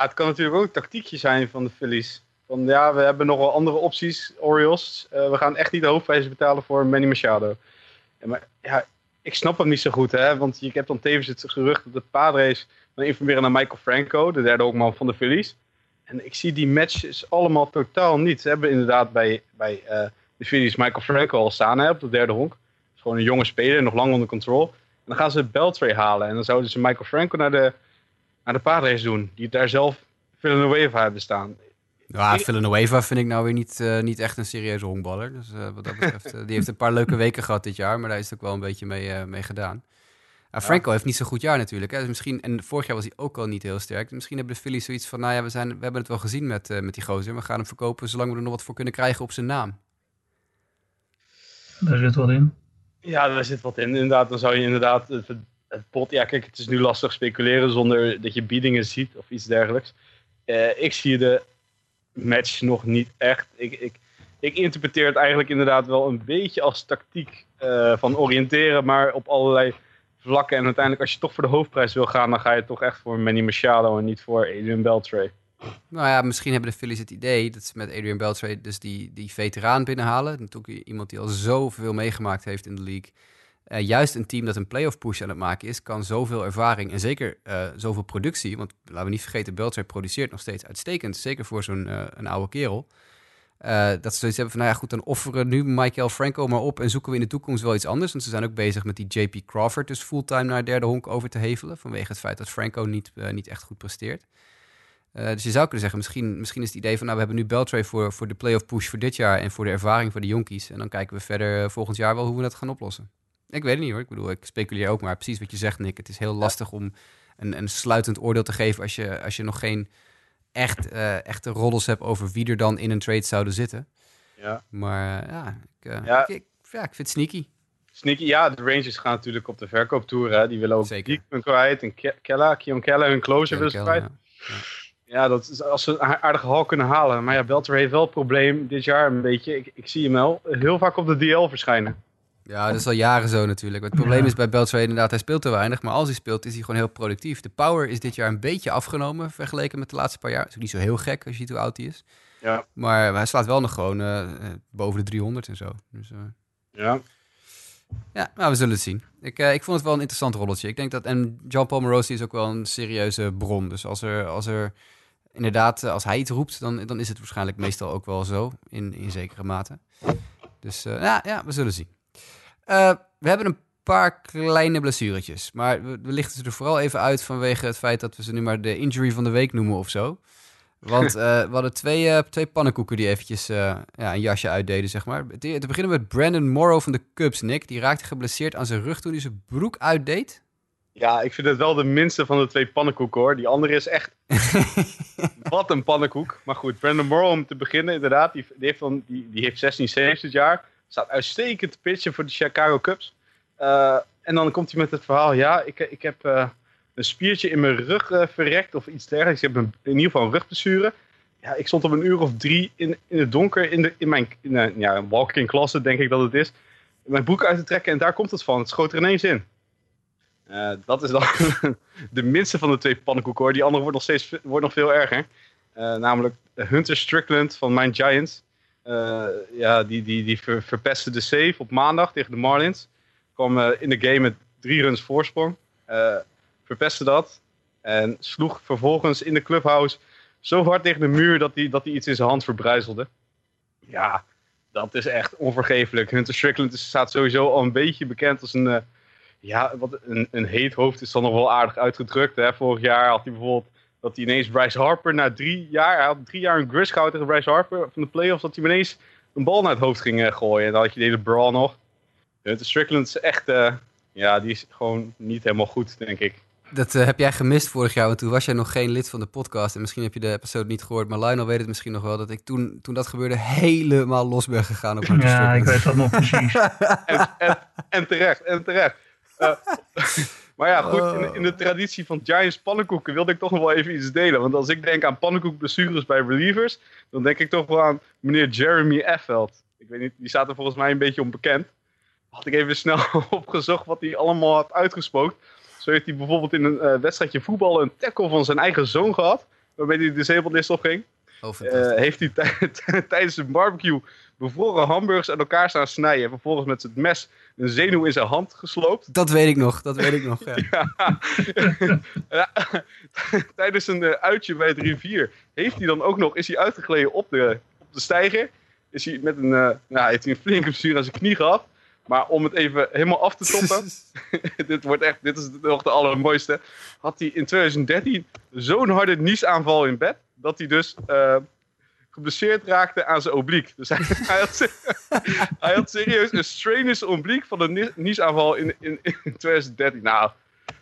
Het kan natuurlijk ook een tactiekje zijn van de Phillies. Van ja, we hebben nog wel andere opties, Orioles. Eh, we gaan echt niet de hoofdprijzen betalen voor Manny Machado. Ja, maar ja, ik snap hem niet zo goed, hè. Want je hebt dan tevens het gerucht dat de Padres dan informeren naar Michael Franco, de derde honkman van de Phillies. En ik zie die matches allemaal totaal niet. Ze hebben inderdaad bij, bij eh, de Phillies Michael Franco al staan hè, op de derde honk. Is gewoon een jonge speler, nog lang onder control. En dan gaan ze Beltray halen. En dan zouden ze Michael Franco naar de, naar de Padres doen. Die daar zelf Villanueva hebben staan. Ja, Villanueva vind ik nou weer niet, eh, niet echt een serieuze honkballer. Dus eh, wat dat betreft, eh, die heeft een paar leuke weken gehad dit jaar, maar daar is het ook wel een beetje mee, eh, mee gedaan. Ja, Franco heeft niet zo'n goed jaar natuurlijk. Hè. Dus misschien, en vorig jaar was hij ook al niet heel sterk. Misschien hebben de Phillies zoiets van, nou ja, we, zijn, we hebben het wel gezien met, eh, met die gozer. We gaan hem verkopen zolang we er nog wat voor kunnen krijgen op zijn naam. Daar zit wat in. Ja, daar zit wat in. Inderdaad, dan zou je inderdaad het, pot... Ja, kijk, het is nu lastig speculeren zonder dat je biedingen ziet of iets dergelijks. Eh, ik zie de match nog niet echt. Ik, ik, ik interpreteer het eigenlijk inderdaad wel een beetje als tactiek eh, van oriënteren, maar op allerlei vlakken. En uiteindelijk, als je toch voor de hoofdprijs wil gaan, dan ga je toch echt voor Manny Machado en niet voor Adrian Beltre. Nou ja, misschien hebben de Phillies het idee dat ze met Adrian Beltre dus die, die veteraan binnenhalen. Natuurlijk iemand die al zoveel meegemaakt heeft in de league. Eh, juist een team dat een playoff push aan het maken is, kan zoveel ervaring en zeker eh, zoveel productie. Want laten we niet vergeten, Beltre produceert nog steeds uitstekend. Zeker voor zo'n eh, een oude kerel. Dat ze zoiets hebben van, nou ja goed, dan offeren nu Michael Franco maar op en zoeken we in de toekomst wel iets anders. Want ze zijn ook bezig met die JP Crawford dus fulltime naar derde honk over te hevelen. Vanwege het feit dat Franco niet, niet echt goed presteert. Dus je zou kunnen zeggen, misschien, misschien is het idee van... nou, we hebben nu Beltray voor, voor de playoff push voor dit jaar... en voor de ervaring voor de jonkies. En dan kijken we verder volgend jaar wel hoe we dat gaan oplossen. Ik weet het niet hoor. Ik bedoel, ik speculeer ook maar. Precies wat je zegt, Nick. Het is heel lastig om een, een sluitend oordeel te geven... als je, als je nog geen echt, eh, echte roddels hebt over wie er dan in een trade zouden zitten. Ja. Maar eh, ja, ik, eh, Ja. Ik, ik- ja, ik vind het sneaky. Sneaky, ja, de Rangers gaan natuurlijk op de verkooptour. Hè. Die willen ook Zeker. Kwijt en Ke- Kella, Keon Keller, hun closer willen kwijt. ja. Ja, dat is, als ze een aardige hal kunnen halen. Maar ja, Belter heeft wel het probleem dit jaar een beetje. Ik, ik zie hem wel heel vaak op de DL verschijnen. Ja, dat is al jaren zo natuurlijk. Het probleem Ja. is bij Beltray inderdaad, hij speelt te weinig. Maar als hij speelt, is hij gewoon heel productief. De power is dit jaar een beetje afgenomen vergeleken met de laatste paar jaar. Dat is ook niet zo heel gek als je ziet hoe oud hij is. Ja. Maar hij slaat wel nog gewoon eh, eh, boven de 300 en zo. Dus, eh, Ja. ja, nou, we zullen het zien. Ik, eh, ik vond het wel een interessant rolletje. Ik denk dat, en John Paul Morosi is ook wel een serieuze bron. Dus als er, als er inderdaad, als hij iets roept, dan, dan is het waarschijnlijk meestal ook wel zo, in, in zekere mate. Dus eh, ja, ja, we zullen zien. Eh, we hebben een paar kleine blessuretjes, maar we, we lichten ze er vooral even uit vanwege het feit dat we ze nu maar de injury van de week noemen of zo. Want eh, we hadden twee, eh, twee pannenkoeken die eventjes ja, een jasje uitdeden, zeg maar. Te, te beginnen met Brandon Morrow van de Cubs, Nick. Die raakte geblesseerd aan zijn rug toen hij zijn broek uitdeed. ja, ik vind het wel de minste van de twee pannenkoeken hoor. Die andere is echt... Wat een pannenkoek. Maar goed, Brandon Morrow om te beginnen inderdaad. Die, die, heeft, dan, die, die heeft 16 saves dit jaar. Staat uitstekend te pitchen voor de Chicago Cubs. Eh, en dan komt hij met het verhaal. Ja, ik, ik heb eh, een spiertje in mijn rug eh, verrekt of iets dergelijks. Ik heb in ieder geval een rugblessure. Ja, ik stond op een uur of drie in, in het donker in, de, in mijn ja, een walk-in closet, denk ik dat het is. Mijn broek uit te trekken en daar komt het van. Het schoot er ineens in. Dat is dan de minste van de twee pannenkoeken hoor. Die andere wordt nog, steeds, wordt nog veel erger. Namelijk Hunter Strickland van mijn Giants. Eh, ja, die, die, die ver, verpestte de save op maandag tegen de Marlins. Kwam eh, in de game met drie runs voorsprong. Eh, verpestte dat. En sloeg vervolgens in de clubhouse zo hard tegen de muur dat hij dat hij iets in zijn hand verbrijzelde. Ja, dat is echt onvergeeflijk. Hunter Strickland staat sowieso al een beetje bekend als een... eh, ja, wat een, een heet hoofd is dan nog wel aardig uitgedrukt. Hè? Vorig jaar had hij bijvoorbeeld dat hij ineens Bryce Harper na drie jaar, hij had drie jaar een gris gehouden tegen Bryce Harper van de playoffs, dat hij ineens een bal naar het hoofd ging eh, gooien. En dan had je de hele brawl nog. Hunter Strickland is echt, eh, ja, die is gewoon niet helemaal goed, denk ik. Dat eh, heb jij gemist vorig jaar, want toen was jij nog geen lid van de podcast. En misschien heb je de episode niet gehoord, maar Lionel weet het misschien nog wel. Dat ik toen, toen dat gebeurde helemaal los ben gegaan op Hunter Ja, ik weet dat nog precies. En, en, en terecht, en terecht. maar ja, goed, in, in de traditie van Giants pannenkoeken wilde ik toch nog wel even iets delen. Want als ik denk aan pannenkoekblessures bij relievers, dan denk ik toch wel aan meneer Jeremy Effeld. Ik weet niet, die staat er volgens mij een beetje onbekend. Had ik even snel opgezocht wat hij allemaal had uitgespookt. Zo heeft hij bijvoorbeeld in een eh, wedstrijdje voetbal een tackle van zijn eigen zoon gehad. Waarmee hij de disabled list opging. Oh, Eh, heeft hij tij- tijdens een barbecue bevroren hamburgers aan elkaar staan snijden. En vervolgens met het mes een zenuw in zijn hand gesloopt. Dat weet ik nog, dat weet ik nog. Ja. Ja, tijdens een eh, uitje bij het rivier heeft hij dan ook nog, is hij uitgegleden op de, op de steiger. Is hij met een, eh, nou, heeft hij een flinke blessure aan zijn knie gehad. Maar om het even helemaal af te toppen, dit wordt echt, dit is nog de allermooiste. Had hij in 2013 zo'n harde niesaanval in bed, dat hij dus eh, geblesseerd raakte aan zijn obliek. Dus hij, hij, had, hij had serieus een strainus obliek van een nie- niesaanval in, in, in 2013. Nou,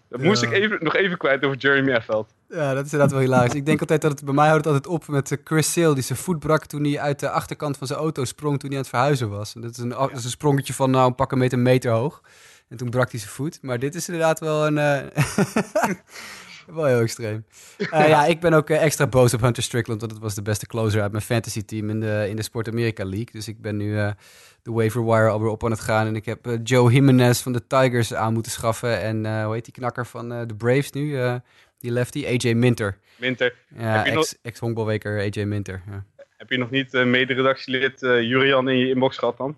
dat moest Ja. ik even, nog even kwijt over Jeremy Effeld. Ja, dat is inderdaad wel hilarisch. Ik denk altijd dat het bij mij houdt het altijd op met Chris Sale, die zijn voet brak toen hij uit de achterkant van zijn auto sprong toen hij aan het verhuizen was. En dat is een, dat is een sprongetje van nou een pak een meter, meter hoog. En toen brak hij zijn voet. Maar dit is inderdaad wel een. eh, wel heel extreem. Eh, ja, ik ben ook eh, extra boos op Hunter Strickland, want het was de beste closer uit mijn fantasy team in de, in de Sport America League. Dus ik ben nu eh, de waiver wire alweer op aan het gaan. En ik heb Joe Jimenez van de Tigers aan moeten schaffen. En hoe heet die knakker van de Braves nu? Die lefty, AJ Minter. Winter, Ja, nog- ex- ex-honkbalweker AJ Minter. Ja. heb je nog niet mederedactielid Jurian in je inbox gehad dan?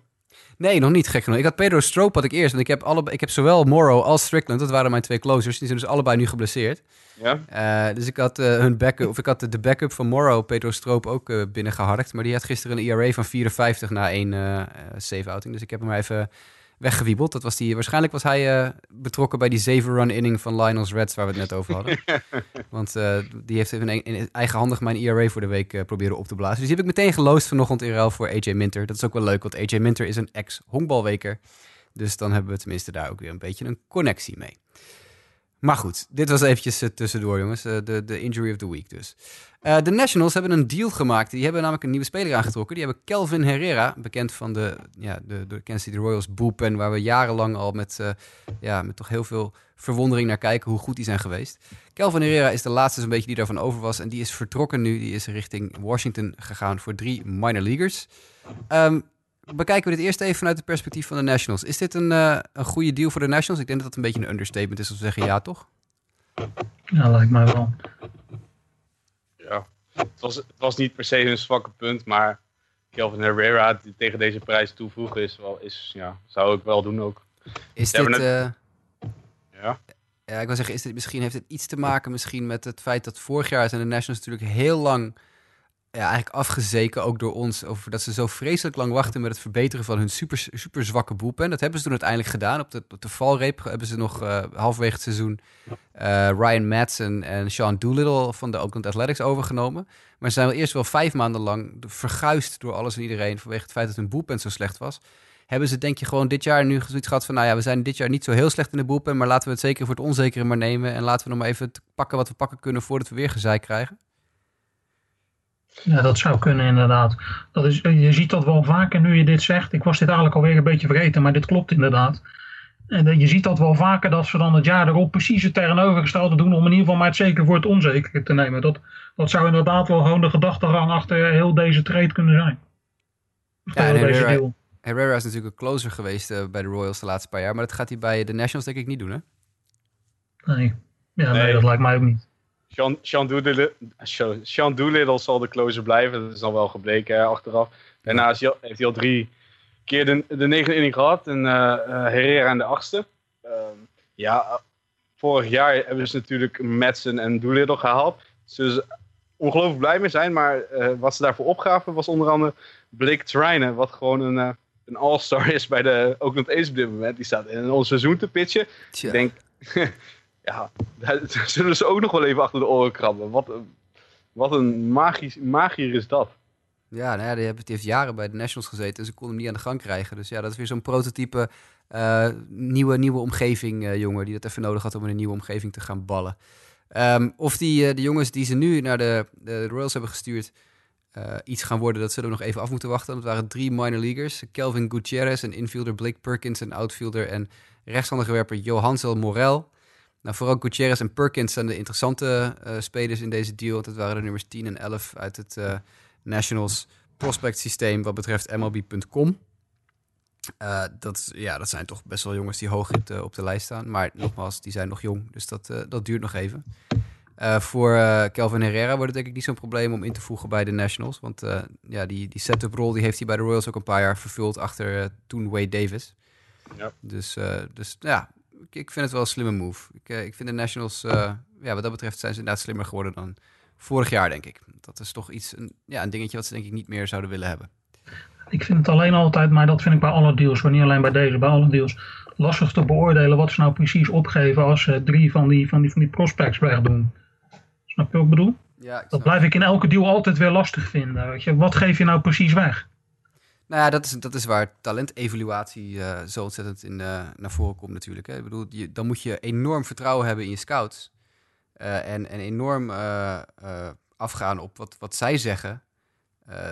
Nee, nog niet gek genoeg. Ik had Pedro Stroop had ik eerst. Want ik heb, alle, ik heb zowel Morrow als Strickland. Dat waren mijn twee closers. Die zijn dus allebei nu geblesseerd. Ja? Eh, dus ik had eh, hun backup, of ik had de, backup van Morrow, Pedro Stroop, ook eh, binnengeharkt. Maar die had gisteren een ERA van 54 na één save-outing. Dus ik heb hem even weggewiebeld. Dat was die, waarschijnlijk was hij eh, betrokken bij die zeven-run inning van Lionel's Reds, waar we het net over hadden. Want eh, die heeft even in, in eigenhandig mijn ERA voor de week eh, proberen op te blazen. Dus die heb ik meteen geloosd vanochtend in ruil voor AJ Minter. Dat is ook wel leuk, want AJ Minter is een ex-honkbalweker. Dus dan hebben we tenminste daar ook weer een beetje een connectie mee. Maar goed, dit was eventjes tussendoor, jongens. De, de injury of the week dus. Eh, de Nationals hebben een deal gemaakt. Die hebben namelijk een nieuwe speler aangetrokken. Die hebben Kelvin Herrera, bekend van de, ja, de, de Kansas City Royals bullpen... waar we jarenlang al met, eh, ja, met toch heel veel verwondering naar kijken... hoe goed die zijn geweest. Kelvin Herrera is de laatste zo'n beetje die daarvan over was. En die is vertrokken nu. Die is richting Washington gegaan voor drie minor leaguers. Ehm, bekijken we dit eerst even vanuit het perspectief van de Nationals. Is dit een, eh, een goede deal voor de Nationals? Ik denk dat dat een beetje een understatement is om te zeggen ja, toch? Ja, lijkt mij wel. Het was, het was niet per se een zwakke punt, maar Kelvin Herrera die tegen deze prijs toevoegen is wel, is, ja, zou ik wel doen ook. Is dit... eh, Ja. Ja, ik wil zeggen, is dit, misschien heeft het iets te maken misschien met het feit dat vorig jaar zijn de Nationals natuurlijk heel lang ja, eigenlijk afgezeken, ook door ons, over dat ze zo vreselijk lang wachten met het verbeteren van hun super, super zwakke bullpen. Dat hebben ze toen uiteindelijk gedaan. Op de, op de valreep hebben ze nog eh, halverwege het seizoen eh, Ryan Madsen en Sean Doolittle van de Oakland Athletics overgenomen. Maar ze zijn wel eerst wel vijf maanden lang verguisd door alles en iedereen vanwege het feit dat hun bullpen zo slecht was hebben ze denk je gewoon dit jaar nu zoiets gehad van... nou ja, we zijn dit jaar niet zo heel slecht in de boelpen... maar laten we het zeker voor het onzekere maar nemen... en laten we nog maar even pakken wat we pakken kunnen... voordat we weer gezeik krijgen? Ja, dat zou kunnen inderdaad. Dat is, je ziet dat wel vaker nu je dit zegt. Ik was dit eigenlijk alweer een beetje vergeten, maar dit klopt inderdaad. En dat- je ziet dat wel vaker dat ze dan het jaar erop precies het tegenovergestelde doen om in ieder geval maar het zeker voor het onzekere te nemen. Dat, dat zou inderdaad wel gewoon de gedachtegang achter heel deze trade kunnen zijn. Of Ja, en deze Herrera- deal. Herrera is natuurlijk een closer geweest eh, bij de Royals de laatste paar jaar... maar dat gaat hij bij de Nationals denk ik niet doen, hè? Nee. Ja, nee. Nee. dat lijkt mij ook niet. Sean, Sean, Doolittle, Sean- Doolittle zal de closer blijven. Dat is al wel gebleken hè, achteraf. Daarnaast heeft hij al drie keer de, de negende inning gehad. En eh, eh, Herrera aan de achtste. Ehm, ja, vorig jaar hebben ze natuurlijk Madsen en Doolittle gehaald. Zullen ze ongelooflijk blij mee zijn. Maar eh, wat ze daarvoor opgaven was onder andere Blake Trine. Wat gewoon een, een all-star is bij de Oakland A's op dit moment. Die staat in ons seizoen te pitchen. Tja. Ik denk, ja, zullen ze ook nog wel even achter de oren krabben. Wat, een- wat een magisch, magier is dat. Ja, nou ja die, heeft, die heeft jaren bij de Nationals gezeten en ze kon hem niet aan de gang krijgen. Dus ja, dat is weer zo'n prototype eh, nieuwe, nieuwe omgeving uh, jongen die dat even nodig had om in een nieuwe omgeving te gaan ballen. Um, of die uh, de jongens die ze nu naar de, de Royals hebben gestuurd iets gaan worden, dat zullen we nog even af moeten wachten. Dat waren drie minor leaguers. Kelvin Gutierrez, een infielder, Blake Perkins, een outfielder en rechtshandige werper Johansel Morel. Nou, vooral Gutierrez en Perkins zijn de interessante spelers in deze deal. Dat waren de nummers 10 en 11 uit het Nationals prospect systeem wat betreft MLB.com. Uh, dat, ja, dat zijn toch best wel jongens die hoog op de, op de lijst staan. Maar nogmaals, die zijn nog jong, dus dat, dat duurt nog even. Voor Kelvin Herrera wordt het denk ik niet zo'n probleem om in te voegen bij de Nationals. Want ja, die, die setup rol die heeft hij bij de Royals ook een paar jaar vervuld achter toen Wade Davis. Ja. Dus, dus ja, ik, ik, vind het wel een slimme move. Ik, ik vind de Nationals, ja, wat dat betreft zijn ze inderdaad slimmer geworden dan vorig jaar, denk ik. Dat is toch iets, een, ja, een dingetje wat ze denk ik niet meer zouden willen hebben. Ik vind het alleen altijd, maar dat vind ik bij alle deals, niet alleen bij deze, bij alle deals, lastig te beoordelen wat ze nou precies opgeven als ze drie van die, van die, van die prospects wegdoen. Snap je wat ik bedoel? Ja, ik dat blijf ik in elke deal altijd weer lastig vinden. Weet je? Wat geef je nou precies weg? Nou ja, dat is, dat is waar talentevaluatie uh, zo ontzettend in, uh, naar voren komt natuurlijk. Hè. Ik bedoel, dan moet je enorm vertrouwen hebben in je scouts. Uh, en, en enorm afgaan op wat, wat zij zeggen.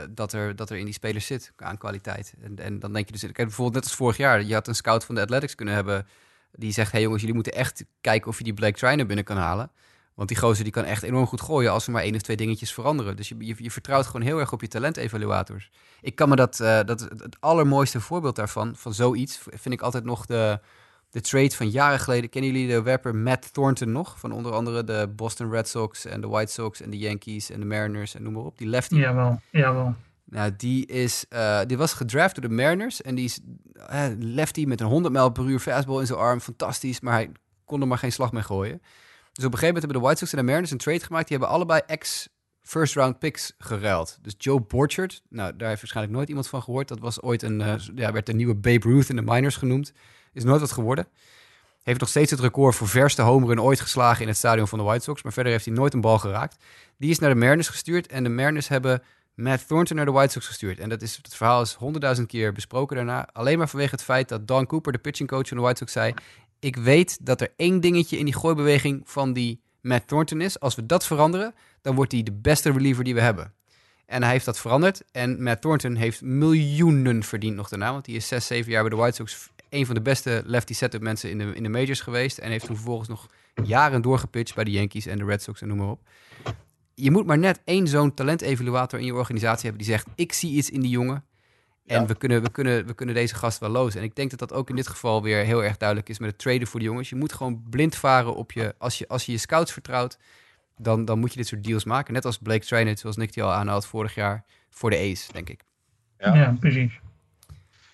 Dat, er, dat er in die spelers zit aan kwaliteit. En, en dan denk je dus, kijk, bijvoorbeeld net als vorig jaar, je had een scout van de Athletics kunnen hebben die zegt, hey jongens, jullie moeten echt kijken of je die Blake Trainer binnen kan halen. Want die gozer die kan echt enorm goed gooien als er maar één of twee dingetjes veranderen. Dus je, je, je vertrouwt gewoon heel erg op je talentevaluators. Ik kan me dat, uh, dat het allermooiste voorbeeld daarvan, van zoiets, vind ik altijd nog de, de trade van jaren geleden. Kennen jullie de rapper Matt Thornton nog? Van onder andere de Boston Red Sox en de White Sox en de Yankees en de Mariners en noem maar op. Die lefty. Jawel, jawel. Nou, die, is, uh, die was gedraft door de Mariners. En die is uh, lefty met een 100 mijl per uur fastball in zijn arm. Fantastisch, maar hij kon er maar geen slag mee gooien. Dus op een gegeven moment hebben de White Sox en de Mariners een trade gemaakt. Die hebben allebei ex first round picks geruild. Dus Joe Borchard, nou daar heeft waarschijnlijk nooit iemand van gehoord. Dat was ooit een, uh, ja, werd de nieuwe Babe Ruth in de minors genoemd. Is nooit wat geworden. Heeft nog steeds het record voor verste home run ooit geslagen in het stadion van de White Sox. Maar verder heeft hij nooit een bal geraakt. Die is naar de Mariners gestuurd. En de Mariners hebben Matt Thornton naar de White Sox gestuurd. En dat is, het verhaal is honderdduizend keer besproken daarna. Alleen maar vanwege het feit dat Don Cooper, de pitching coach van de White Sox, zei... Ik weet dat er één dingetje in die gooibeweging van die Matt Thornton is. Als we dat veranderen, dan wordt hij de beste reliever die we hebben. En hij heeft dat veranderd. En Matt Thornton heeft miljoenen verdiend nog daarna. Want hij is zes, zeven jaar bij de White Sox een van de beste lefty setup mensen in de, in de majors geweest. En heeft toen vervolgens nog jaren doorgepitcht bij de Yankees en de Red Sox en noem maar op. Je moet maar net één zo'n talentevaluator in je organisatie hebben die zegt: Ik zie iets in die jongen. En we, kunnen, we, kunnen, we kunnen deze gast wel lozen. En ik denk dat dat ook in dit geval weer heel erg duidelijk is met het traden voor de jongens. Je moet gewoon blind varen op je. Als je als je, je scouts vertrouwt, dan, dan moet je dit soort deals maken. Net als Blake Trainer, zoals Nick die al aanhaalt vorig jaar voor de Ace, denk ik. Ja, ja precies.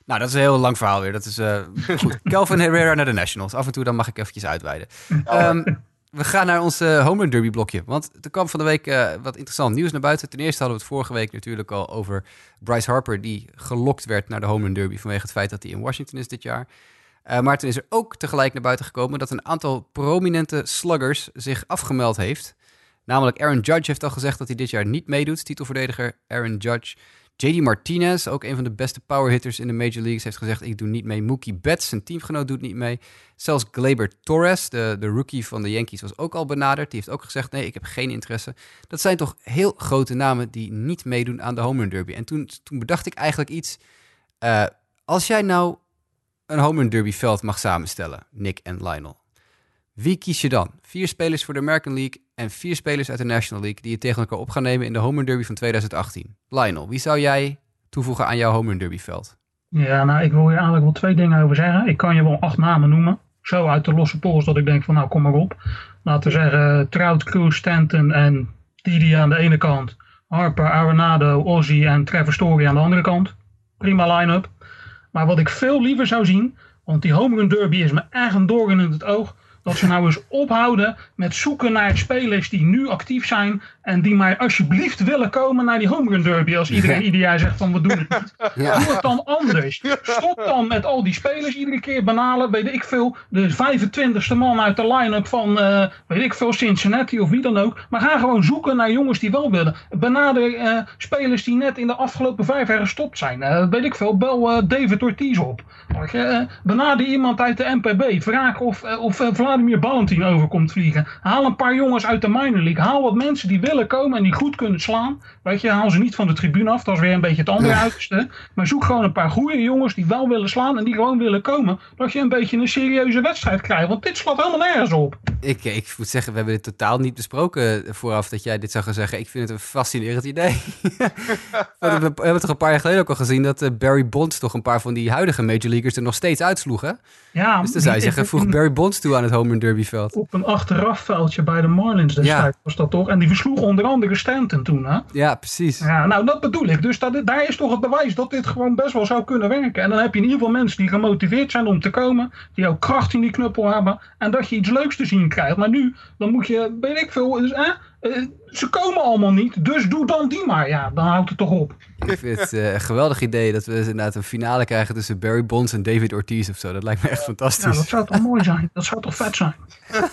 Nou, dat is een heel lang verhaal weer. Dat is uh, goed. Kelvin Herrera naar de Nationals. Af en toe dan mag ik eventjes uitweiden. Um, we gaan naar ons uh, home run derby blokje. Want er kwam van de week uh, wat interessant nieuws naar buiten. Ten eerste hadden we het vorige week natuurlijk al over Bryce Harper... die gelokt werd naar de home derby... vanwege het feit dat hij in Washington is dit jaar. Uh, maar toen is er ook tegelijk naar buiten gekomen... dat een aantal prominente sluggers zich afgemeld heeft. Namelijk Aaron Judge heeft al gezegd dat hij dit jaar niet meedoet. Titelverdediger Aaron Judge... JD Martinez, ook een van de beste powerhitters in de Major Leagues, heeft gezegd: Ik doe niet mee. Mookie Betts, zijn teamgenoot, doet niet mee. Zelfs Glaber Torres, de, de rookie van de Yankees, was ook al benaderd. Die heeft ook gezegd: Nee, ik heb geen interesse. Dat zijn toch heel grote namen die niet meedoen aan de Home Run Derby. En toen, toen bedacht ik eigenlijk iets. Uh, als jij nou een Home Run Derby veld mag samenstellen, Nick en Lionel. Wie kies je dan? Vier spelers voor de American League en vier spelers uit de National League die je tegen elkaar op gaan nemen in de Home Run Derby van 2018. Lionel, wie zou jij toevoegen aan jouw Home Run Derby veld? Ja, nou, ik wil hier eigenlijk wel twee dingen over zeggen. Ik kan je wel acht namen noemen. Zo uit de losse pols dat ik denk van nou, kom maar op. Laten we zeggen Trout, Cruz, Stanton en Didi aan de ene kant. Harper, Arenado, Ozzy en Trevor Story aan de andere kant. Prima line-up. Maar wat ik veel liever zou zien, want die Home Run Derby is me echt een doorn in het oog dat ze nou eens ophouden met zoeken naar spelers die nu actief zijn en die mij alsjeblieft willen komen naar die home run derby als iedereen ieder jaar zegt van we doen het niet. Ja. Doe het dan anders. Stop dan met al die spelers iedere keer banalen, weet ik veel, de 25ste man uit de line-up van, eh, weet ik veel, Cincinnati of wie dan ook. Maar ga gewoon zoeken naar jongens die wel willen. Benader eh, spelers die net in de afgelopen vijf jaar gestopt zijn. Eh, weet ik veel, bel David Ortiz op. Benader iemand uit de NPB. Vraag of, of Vladimir Valentin over komt vliegen. Haal een paar jongens uit de minor league. Haal wat mensen die willen komen en die goed kunnen slaan. Weet je, haal ze niet van de tribune af. Dat is weer een beetje het andere uiterste. Maar zoek gewoon een paar goede jongens die wel willen slaan en die gewoon willen komen. Dat je een beetje een serieuze wedstrijd krijgt. Want dit slaat helemaal nergens op. Ik, ik moet zeggen, we hebben dit totaal niet besproken vooraf dat jij dit zou gaan zeggen. Ik vind het een fascinerend idee. we hebben toch een paar jaar geleden ook al gezien dat eh, Barry Bonds toch een paar van die huidige major leaguers er nog steeds uitsloeg, hè? Ja, Dus dan zou je zeggen, voeg Barry Bonds toe aan het home op een achterafveldje bij de Marlins destijds was dat toch. En die versloeg onder andere Stanton toen. Hè? Ja, precies. Ja, nou dat bedoel ik. Dus dat, daar is toch het bewijs dat dit gewoon best wel zou kunnen werken. En dan heb je in ieder geval mensen die gemotiveerd zijn om te komen. Die ook kracht in die knuppel hebben. En dat je iets leuks te zien krijgt. Maar nu, dan moet je, weet ik veel, dus, eh, ze komen allemaal niet. Dus doe dan die maar. Ja, dan houdt het toch op. Ik vind het eh, een geweldig idee dat we inderdaad een finale krijgen tussen Barry Bonds en David Ortiz of zo. Dat lijkt me echt Ja, fantastisch. dat zou toch mooi zijn. Dat zou toch vet zijn.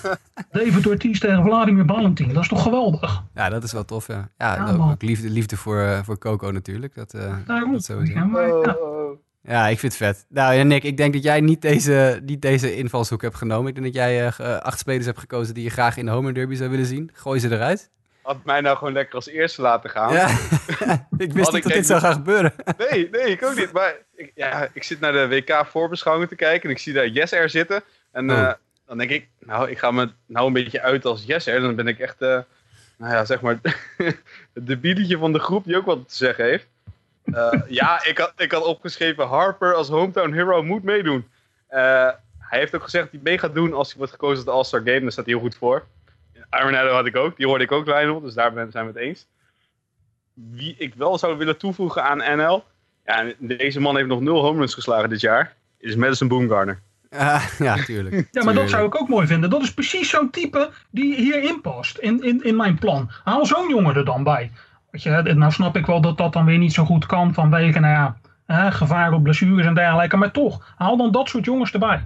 David Ortiz tegen Vladimir Valentin. Dat is toch geweldig. Ja, dat is wel tof, ja. Ja, Ja, ook, liefde, liefde voor, eh, voor Coco natuurlijk. Dat, eh, Daarom. dat sowieso. Ja, maar, ja. Ja, ik vind het vet. Nou ja, Nick, ik denk dat jij niet deze, niet deze invalshoek hebt genomen. Ik denk dat jij eh, eh, acht spelers hebt gekozen die je graag in de home run derby zou willen zien. Gooi ze eruit. Had mij nou gewoon lekker als eerste laten gaan. Ja. ik wist Had niet ik dat dit zou gaan gebeuren. Nee, nee, ik ook niet. Maar ik, ja, ik zit naar de WK-voorbeschouwing te kijken en ik zie daar Yes Air zitten. En Oh. eh, dan denk ik, nou, ik ga me nou een beetje uit als Yes Air. Dan ben ik echt, eh, nou ja, zeg maar, het debieletje van de groep die ook wat te zeggen heeft. Eh, ja, ik had, ik had opgeschreven, Harper als hometown hero moet meedoen. Eh, hij heeft ook gezegd dat hij mee gaat doen als hij wordt gekozen als de All-Star Game. Daar staat hij heel goed voor. Arenado had ik ook, die hoorde ik ook Lionel, dus daar ben- zijn we het eens. Wie ik wel zou willen toevoegen aan NL, ja, deze man heeft nog nul home runs geslagen dit jaar, is Madison Boomgarner. Ah, ja, tuurlijk. Ja, maar dat zou ik ook mooi vinden. Dat is precies zo'n type die hierin past, in, in, in mijn plan. Haal zo'n jongen er dan bij. Je, nou snap ik wel dat dat dan weer niet zo goed kan vanwege, nou ja, hè, gevaar op blessures en dergelijke. Maar toch, haal dan dat soort jongens erbij.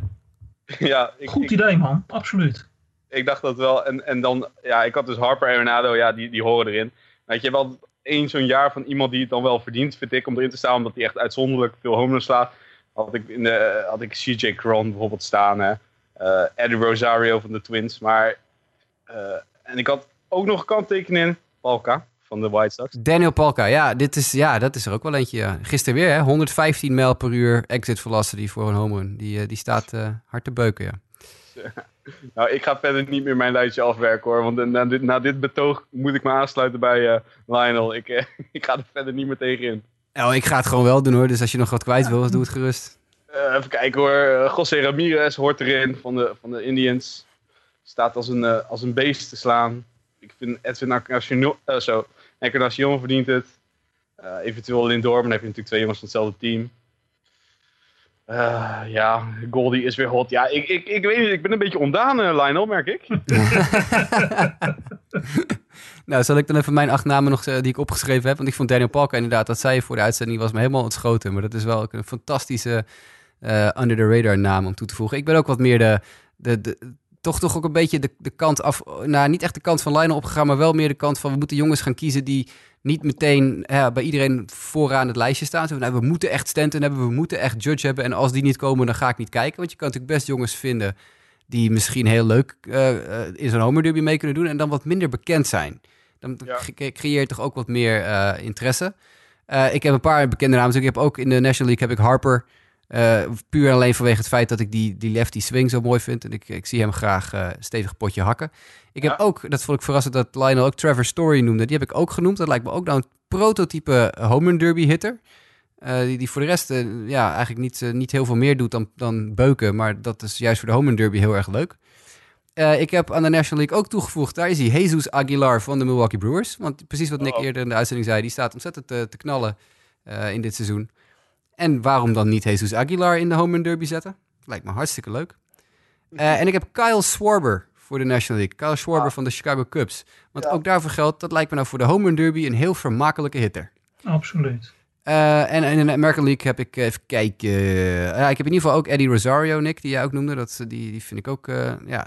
ja, ik, Goed ik, idee, man. Absoluut. ik dacht dat wel. En, en dan, ja, ik had dus Harper en Arenado, ja, die, die horen erin. Weet je, wel één zo'n jaar van iemand die het dan wel verdient, vind ik, om erin te staan, omdat hij echt uitzonderlijk veel home runs slaat. Had ik, in de, had ik CJ Cron bijvoorbeeld staan, hè. Eh, Eddie Rosario van de Twins. Maar, eh, en ik had ook nog een kanttekening in, Palka van de White Sox. Daniel Palka, ja, dit is, ja, dat is er ook wel eentje. Ja. Gisteren weer, hè, 115 mijl per uur exit velocity voor een home run. Die, eh, die staat eh, hard te beuken, ja. Nou, ik ga verder niet meer mijn lijstje afwerken hoor. Want na dit, na dit betoog moet ik me aansluiten bij eh, Lionel. Ik, eh, ik ga er verder niet meer tegenin. Nou, ik ga het gewoon wel doen hoor, dus als je nog wat kwijt wil, doe het gerust. Eh, even kijken hoor. Eh, José Ramirez hoort erin van de, van de Indians. Staat als een, eh, als een beest te slaan. Ik vind Edwin eh, zo, Encarnacion verdient het. Eh, eventueel Lindor, maar dan heb je natuurlijk twee jongens van hetzelfde team. Eh, ja, Goldie is weer hot. Ja, ik, ik, ik weet niet. Ik ben een beetje ondaan, eh, Lionel, merk ik. Nou, zal ik dan even mijn acht namen nog die ik opgeschreven heb? Want ik vond Daniel Palka inderdaad, dat zei je voor de uitzending, was me helemaal ontschoten. Maar dat is wel ook een fantastische eh, under the radar naam om toe te voegen. Ik ben ook wat meer de, de, de toch, toch ook een beetje de, de kant af, nou niet echt de kant van Lionel opgegaan, maar wel meer de kant van we moeten jongens gaan kiezen die niet meteen ja, bij iedereen vooraan het lijstje staan. Zo, nou, we moeten echt Stanton hebben, we moeten echt Judge hebben. En als die niet komen, dan ga ik niet kijken. Want je kan natuurlijk best jongens vinden die misschien heel leuk eh, eh, in zo'n homer derby mee kunnen doen en dan wat minder bekend zijn. Dan Ja. cre- creëer je toch ook wat meer eh, interesse. Ik heb een paar bekende namen. Dus ik heb ook in de National League heb ik Harper. Eh, puur en alleen vanwege het feit dat ik die, die lefty swing zo mooi vind. En ik, ik zie hem graag eh, stevig potje hakken. Ik heb ook, dat vond ik verrassend dat Lionel ook Trevor Story noemde. Die heb ik ook genoemd. Dat lijkt me ook nou een prototype home run derby hitter. Eh, die, die voor de rest eh, ja, eigenlijk niet, eh, niet heel veel meer doet dan, dan beuken. Maar dat is juist voor de home run derby heel erg leuk. Eh, ik heb aan de National League ook toegevoegd, daar is hij, Jesus Aguilar van de Milwaukee Brewers. Want precies wat Nick Oh. eerder in de uitzending zei, die staat ontzettend te, te knallen eh, in dit seizoen. En waarom dan niet Jesus Aguilar in de home run derby zetten? Lijkt me hartstikke leuk. Eh, en ik heb Kyle Schwarber voor de National League. Kyle Schwarber Ah. van de Chicago Cubs. Want Ja. ook daarvoor geldt, dat lijkt me nou voor de Home Run Derby een heel vermakelijke hitter. Absoluut. Eh, en, en in de American League heb ik, even kijken. Ja, ik heb in ieder geval ook Eddie Rosario, Nick, die jij ook noemde. Dat, die, die vind ik ook, eh, ja, daar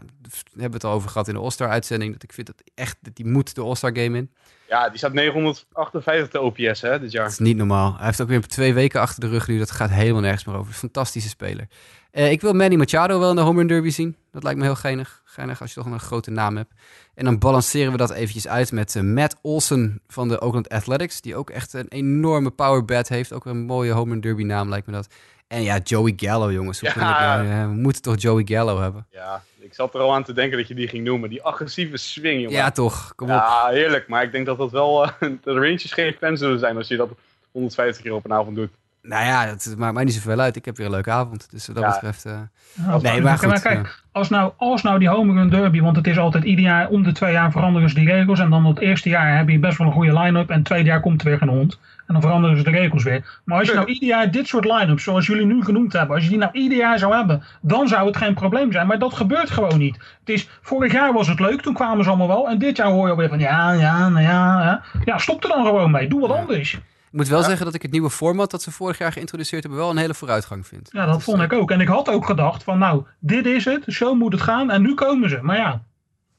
hebben we het al over gehad in de All-Star uitzending. Dat ik vind dat echt, dat die moet de All-Star game in. Ja, die staat 958 de OPS hè, dit Dat jaar. is niet normaal. Hij heeft ook weer twee weken achter de rug nu. Dat gaat helemaal nergens meer over. Fantastische speler. Eh, ik wil Manny Machado wel in de Home Run Derby zien. Dat lijkt me heel geinig. Geinig als je toch een grote naam hebt. En dan balanceren we dat eventjes uit met eh, Matt Olsen van de Oakland Athletics. Die ook echt een enorme power bat heeft. Ook een mooie Home Run Derby naam lijkt me dat. En ja, Joey Gallo jongens. Hoe Ja. kunnen we, we moeten toch Joey Gallo hebben. Ja, zat er al aan te denken dat je die ging noemen. Die agressieve swing, jongen. Ja toch, kom op. Ja, heerlijk. Maar ik denk dat dat wel... eh, de ranges geen fan zullen zijn als je dat 150 keer op een avond doet. Nou ja, het maakt mij niet zoveel uit. Ik heb weer een leuke avond. Dus wat dat Ja. betreft... eh, Ja, Nee, maar goed, kijk, als nou, als nou die home run derby, want het is altijd ieder jaar, om de twee jaar veranderen ze die regels. En dan het eerste jaar heb je best wel een goede line-up. En het tweede jaar komt er weer geen hond. En dan veranderen ze de regels weer. Maar als je nou ieder jaar dit soort line-ups, zoals jullie nu genoemd hebben, als je die nou ieder jaar zou hebben, dan zou het geen probleem zijn. Maar dat gebeurt gewoon niet. Het is, vorig jaar was het leuk, toen kwamen ze allemaal wel. En dit jaar hoor je alweer van ja, ja, nou ja. Ja, ja stop er dan gewoon mee. Doe wat anders. Ik moet wel zeggen dat ik het nieuwe format dat ze vorig jaar geïntroduceerd hebben wel een hele vooruitgang vind. Ja, dat vond ik ook. En ik had ook gedacht van nou, dit is het, zo moet het gaan en nu komen ze. Maar ja,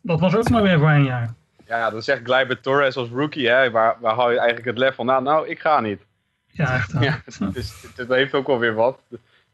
dat was ook maar weer voor een jaar. Ja, dan zegt Gleyber Torres als rookie, hè, waar, waar hou je eigenlijk het lef van? Nou, nou, ik ga niet. Ja, echt. hè. Ja, het, is, het heeft ook wel weer wat.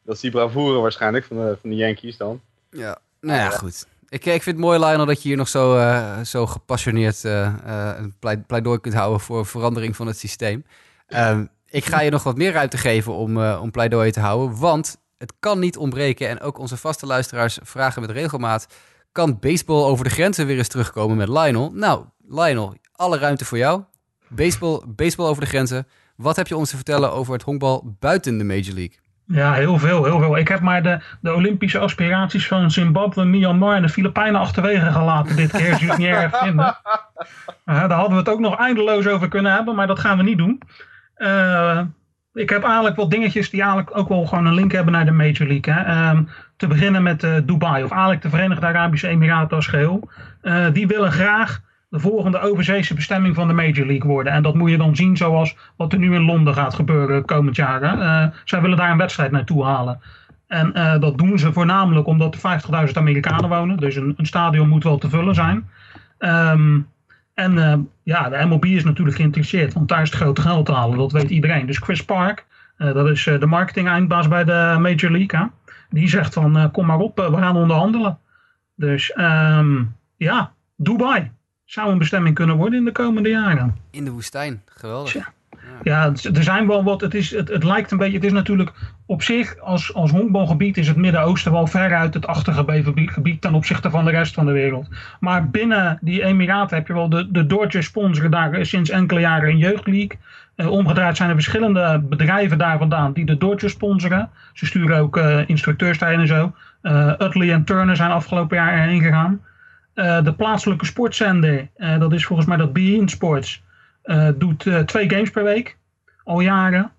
Dat is die bravoure waarschijnlijk van de, van de Yankees dan. Ja, nou ja, goed. Ik, ik vind het mooi, Lionel, dat je hier nog zo, eh, zo gepassioneerd eh, eh, een pleidooi kunt houden voor verandering van het systeem. Ehm, ik ga je nog wat meer ruimte geven om, eh, om pleidooi te houden, want het kan niet ontbreken. En ook onze vaste luisteraars vragen met regelmaat, kan baseball over de grenzen weer eens terugkomen met Lionel? Nou, Lionel, alle ruimte voor jou. Baseball, baseball over de grenzen. Wat heb je ons te vertellen over het honkbal buiten de Major League? Ja, heel veel, heel veel. Ik heb maar de, de Olympische aspiraties van Zimbabwe, Myanmar en de Filipijnen achterwege gelaten dit keer, als jullie het niet erg vinden. Eh, daar hadden we het ook nog eindeloos over kunnen hebben, maar dat gaan we niet doen. Eh, ik heb eigenlijk wat dingetjes die eigenlijk ook wel gewoon een link hebben naar de Major League. Hè. Ehm, te beginnen met eh, Dubai, of eigenlijk de Verenigde Arabische Emiraten als geheel. Eh, die willen graag de volgende overzeese bestemming van de Major League worden. En dat moet je dan zien zoals wat er nu in Londen gaat gebeuren komend jaar. Eh, zij willen daar een wedstrijd naartoe halen. En dat doen ze voornamelijk omdat er 50.000 Amerikanen wonen. Dus een, een stadion moet wel te vullen zijn. Ehm, en eh, ja, de MLB is natuurlijk geïnteresseerd, want daar is het grote geld te halen. Dat weet iedereen. Dus Chris Park, eh, dat is eh, de marketing eindbaas bij de Major League. Hè? Die zegt van eh, kom maar op, we gaan onderhandelen. Dus ehm, ja, Dubai zou een bestemming kunnen worden in de komende jaren. In de woestijn. Geweldig. Tja. Ja, er zijn wel wat. Het, is, het, het lijkt een beetje. Het is natuurlijk op zich, als, als honkbalgebied, is het Midden-Oosten wel veruit het achtergebleven gebied- ten opzichte van de rest van de wereld. Maar binnen die Emiraten heb je wel de, de Dodgers sponsoren daar eh, sinds enkele jaren een jeugdleague. Eh, omgedraaid zijn er verschillende bedrijven daar vandaan die de Dodgers sponsoren. Ze sturen ook eh, instructeurs daarheen en zo. Eh Utley en Turner zijn afgelopen jaar erheen gegaan. De plaatselijke sportzender, dat is volgens mij dat Bein Sports, doet eh, twee games per week, al jaren.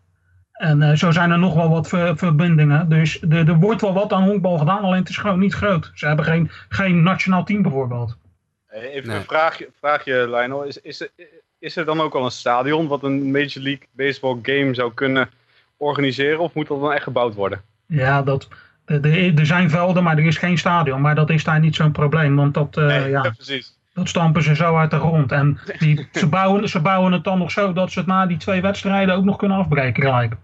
En eh, zo zijn er nog wel wat ver- verbindingen. Dus er er wordt wel wat aan honkbal gedaan, alleen het is gewoon niet groot. Ze hebben geen, geen nationaal team bijvoorbeeld. Eh, Even Nee. een vraagje, vraagje Lionel. Is, is, er, is er dan ook al een stadion wat een Major League Baseball game zou kunnen organiseren? Of moet dat dan echt gebouwd worden? Ja, dat, er, er- zijn velden, maar er is geen stadion. Maar dat is daar niet zo'n probleem, want dat, eh, Nee, ja, precies. Dat stampen ze zo uit de grond. En die, ze, bouwen, ze bouwen het dan nog zo dat ze het na die twee wedstrijden ook nog kunnen afbreken gelijk.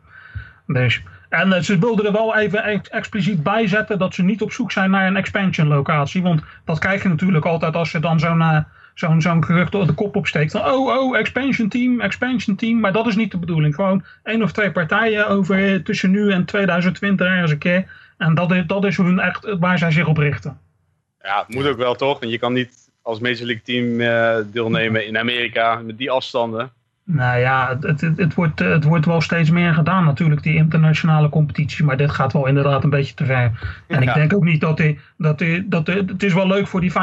Dus, en eh, ze wilden er wel even ex- expliciet bij zetten dat ze niet op zoek zijn naar een expansion locatie. Want dat krijg je natuurlijk altijd als je dan zo'n eh, zo'n zo'n gerucht de kop opsteekt. Van oh, oh, expansion team, expansion team. Maar dat is niet de bedoeling. Gewoon één of twee partijen over eh, tussen nu en 2020 ergens een keer. En dat is, dat is hun echt waar zij zich op richten. Ja, het moet ook wel toch? Want je kan niet als Major League team eh, deelnemen in Amerika met die afstanden. Nou ja, het, het, het, wordt, eh, het wordt wel steeds meer gedaan natuurlijk, die internationale competitie. Maar dit gaat wel inderdaad een beetje te ver. En ik denk ook niet dat, die, dat, die, dat die- het is wel leuk voor die 50.000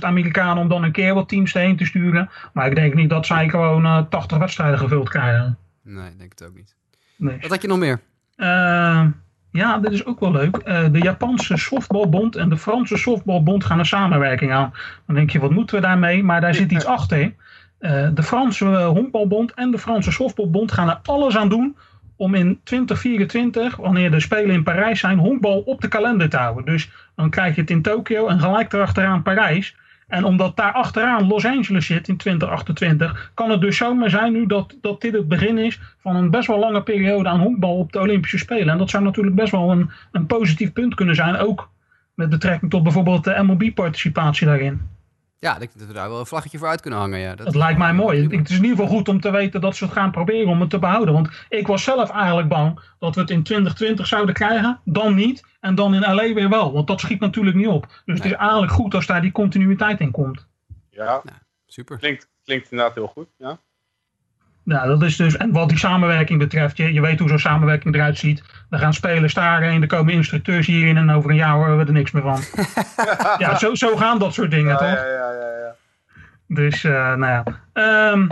Amerikanen om dan een keer wat teams erheen te sturen. Maar ik denk niet dat zij gewoon eh 80 wedstrijden gevuld krijgen. Nee, ik denk het ook niet. Nee. Wat had je nog meer? Eh, Ja, dit is ook wel leuk. Eh, de Japanse softbalbond en de Franse softbalbond gaan een samenwerking aan. Dan denk je, wat moeten we daarmee? Maar daar zit iets achter. Uh, de Franse honkbalbond en de Franse softbalbond gaan er alles aan doen om in 2024, wanneer de Spelen in Parijs zijn, honkbal op de kalender te houden. Dus dan krijg je het in Tokio en gelijk erachteraan Parijs. En omdat daar achteraan Los Angeles zit in 2028, kan het dus zomaar zijn nu dat, dat dit het begin is van een best wel lange periode aan honkbal op de Olympische Spelen. En dat zou natuurlijk best wel een, een positief punt kunnen zijn, ook met betrekking tot bijvoorbeeld de MLB-participatie daarin. Ja, ik denk dat we daar wel een vlaggetje voor uit kunnen hangen. Ja. Dat, lijkt mij mooi. Het is in ieder geval goed om te weten dat ze het gaan proberen om het te behouden. Want ik was zelf eigenlijk bang dat we het in 2020 zouden krijgen. Dan niet. En dan in LA weer wel. Want dat schiet natuurlijk niet op. Dus het is eigenlijk goed als daar die continuïteit in komt. Ja, super. Klinkt, klinkt inderdaad heel goed. Ja. Ja, dat is dus, en wat die samenwerking betreft, je, je weet hoe zo'n samenwerking eruit ziet. Er gaan spelers daarheen, er komen instructeurs hierin en over een jaar horen we er niks meer van. ja, zo, zo gaan dat soort dingen, ja, toch? Ja, ja, ja, ja. Dus, uh, nou ja. Um,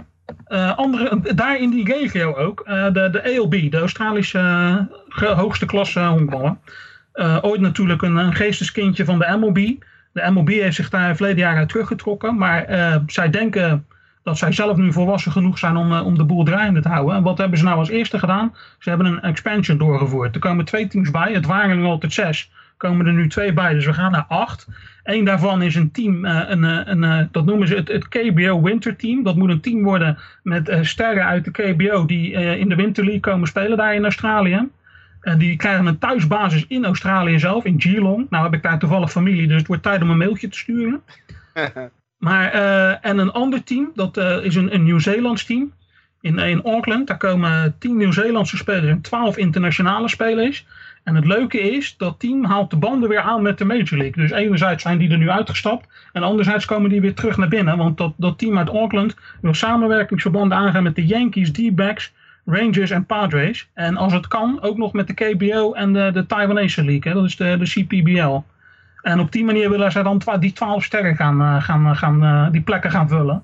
uh, andere, daar in die regio ook, uh, de, de ALB, de Australische hoogste klasse honkballen. ooit natuurlijk een, een geesteskindje van de MLB. De MLB heeft zich daar verleden jaar uit teruggetrokken, maar zij denken dat zij zelf nu volwassen genoeg zijn om, om de boel draaiende te houden. En wat hebben ze nou als eerste gedaan? Ze hebben een expansion doorgevoerd. Er komen twee teams bij. Het waren er altijd zes. Komen er nu twee bij. Dus we gaan naar acht. Eén daarvan is een team, uh, een, een, een, dat noemen ze het, het KBO Winter Team. Dat moet een team worden met sterren uit de KBO die in de Winter League komen spelen daar in Australië. En die krijgen een thuisbasis in Australië zelf, in Geelong. Nou heb ik daar toevallig familie, dus het wordt tijd om een mailtje te sturen. Maar, uh, en een ander team, dat uh, is een, een Nieuw-Zeelands team. In, in Auckland, daar komen 10 Nieuw-Zeelandse spelers en 12 internationale spelers. En het leuke is, dat team haalt de banden weer aan met de Major League. Dus enerzijds zijn die er nu uitgestapt. En anderzijds komen die weer terug naar binnen. Want dat, dat team uit Auckland wil samenwerkingsverbanden aangaan met de Yankees, D-backs, Rangers en Padres. En als het kan, ook nog met de KBO en de, de Taiwanese League. Hè? Dat is de, de CPBL. En op die manier willen zij dan die 12 sterren gaan, gaan, gaan, die plekken gaan vullen.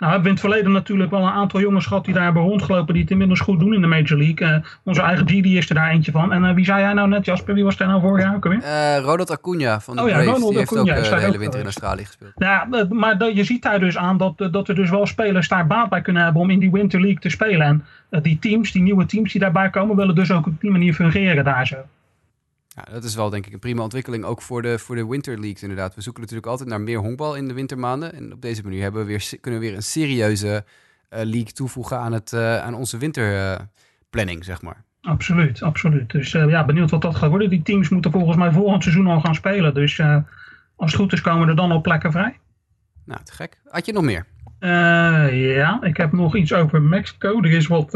Nou hebben we in het verleden natuurlijk wel een aantal jongens gehad die daar hebben rondgelopen die het inmiddels goed doen in de Major League. Uh, onze eigen Didi is er daar eentje van. En uh, wie zei jij nou net, Jasper? Wie was daar nou vorig jaar ook alweer? Uh, Ronald Acuna van de oh, ja, Braves. Ronald die heeft Acuna, ook de hele winter in. Australië gespeeld. Ja, maar dat, je ziet daar dus aan dat, dat er dus wel spelers daar baat bij kunnen hebben om in die Winter League te spelen. En die teams, die nieuwe teams die daarbij komen, willen dus ook op die manier fungeren daar zo. Ja, dat is wel denk ik een prima ontwikkeling, ook voor de, voor de Winter Leagues inderdaad. We zoeken natuurlijk altijd naar meer honkbal in de wintermaanden. En op deze manier hebben we weer, kunnen we weer een serieuze uh, league toevoegen aan, het, uh, aan onze winterplanning, uh, zeg maar. Absoluut, absoluut. Dus ja, benieuwd wat dat gaat worden. Die teams moeten volgens mij volgend seizoen al gaan spelen. Dus als het goed is komen er dan al plekken vrij. Nou, te gek. Had je nog meer? Ja, ik heb nog iets over Mexico. Er is wat,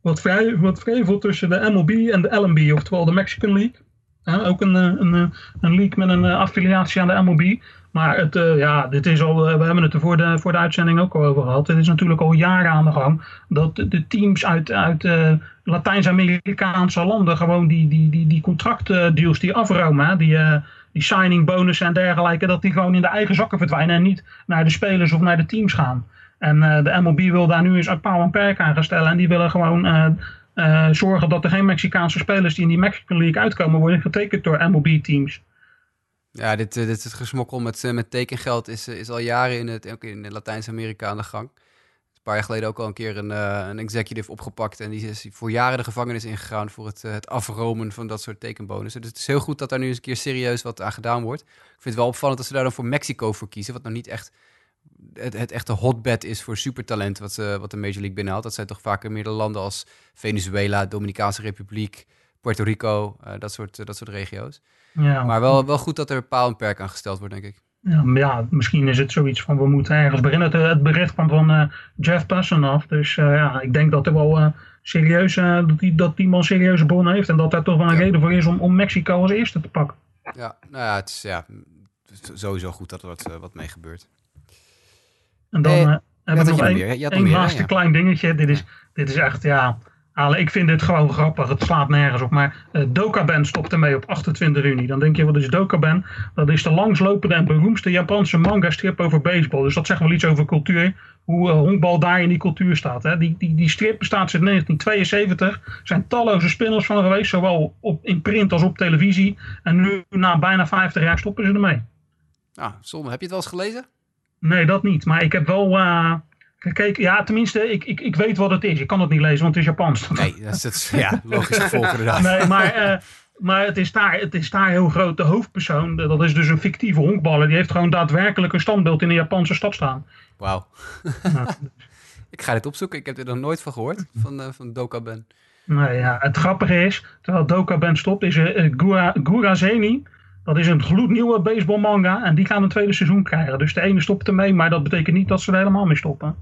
wat, vrij, wat vrevel tussen de MLB en de LMB, oftewel de Mexican League. Ook een, een, een league met een affiliatie aan de MLB. Maar het, ja, dit is al, we hebben het er voor de, voor de uitzending ook al over gehad. Het is natuurlijk al jaren aan de gang dat de teams uit, uit Latijns-Amerikaanse landen gewoon die, die, die, die contractdeals die afromen, die die signing bonussen en dergelijke, dat die gewoon in de eigen zakken verdwijnen en niet naar de spelers of naar de teams gaan. En de MLB wil daar nu eens een paal en perk aan gaan stellen. En die willen gewoon uh, zorgen dat er geen Mexicaanse spelers die in die Mexican League uitkomen worden getekend door MLB-teams. Ja, dit, dit het gesmokkel met, met tekengeld is, is al jaren in, het, in Latijns-Amerika aan de gang. Een paar jaar geleden ook al een keer een, een executive opgepakt. En die is voor jaren de gevangenis ingegaan voor het, het afromen van dat soort tekenbonussen. Dus het is heel goed dat daar nu eens een keer serieus wat aan gedaan wordt. Ik vind het wel opvallend dat ze daar dan voor Mexico voor kiezen. Wat nou niet echt het, het echte hotbed is voor supertalent wat, ze, wat de Major League binnenhaalt. Dat zijn toch vaker meerdere landen als Venezuela, Dominicaanse Republiek, Puerto Rico, uh, dat, soort, uh, dat soort regio's. Ja. Maar wel, wel goed dat er paal en perk aan gesteld wordt, denk ik. Ja, ja, misschien is het zoiets van we moeten ergens beginnen. Het, het bericht kwam van uh, Jeff Passanov. Dus uh, ja, ik denk dat er wel uh, serieus, dat, die, dat die man serieuze bronnen heeft. En dat daar toch wel een ja. reden voor is om, om Mexico als eerste te pakken. Ja, nou ja, het is ja, sowieso goed dat er wat, wat mee gebeurt. En dan Eh, hebben we nog één laatste Ja. klein dingetje. Dit is, dit is echt, ja, Ale, ik vind dit gewoon grappig. Het slaat nergens op. Maar uh, Dokaben stopt ermee op 28 juni. Dan denk je, wat is Dokaben? Dat is de langslopende en beroemdste Japanse manga-strip over baseball. Dus dat zegt wel iets over cultuur. Hoe uh, honkbal daar in die cultuur staat. Hè? Die, die, die strip bestaat sinds 1972. Er zijn talloze spin-offs van geweest. Zowel op, in print als op televisie. En nu, na bijna 50 jaar, stoppen ze ermee. Nou, Son, heb je het wel eens gelezen? Nee, dat niet. Maar ik heb wel... Uh, Kijk, ja, tenminste, ik, ik, ik weet wat het is. Ik kan het niet lezen, want het is Japans. Nee, dat is het, ja, logisch gevolg inderdaad. Nee, maar, uh, maar het, is daar, het is daar heel groot. De hoofdpersoon, dat is dus een fictieve honkballer. Die heeft gewoon daadwerkelijk een standbeeld in een Japanse stad staan. Wauw. Ik ga dit opzoeken. Ik heb er nog nooit van gehoord, van, uh, van Dokaben. Nee, ja, het grappige is, terwijl Dokaben stopt, is uh, Gura, Gurazeni... Dat is een gloednieuwe baseball manga en die gaan een tweede seizoen krijgen. Dus de ene stopt ermee, maar dat betekent niet dat ze er helemaal mee stoppen.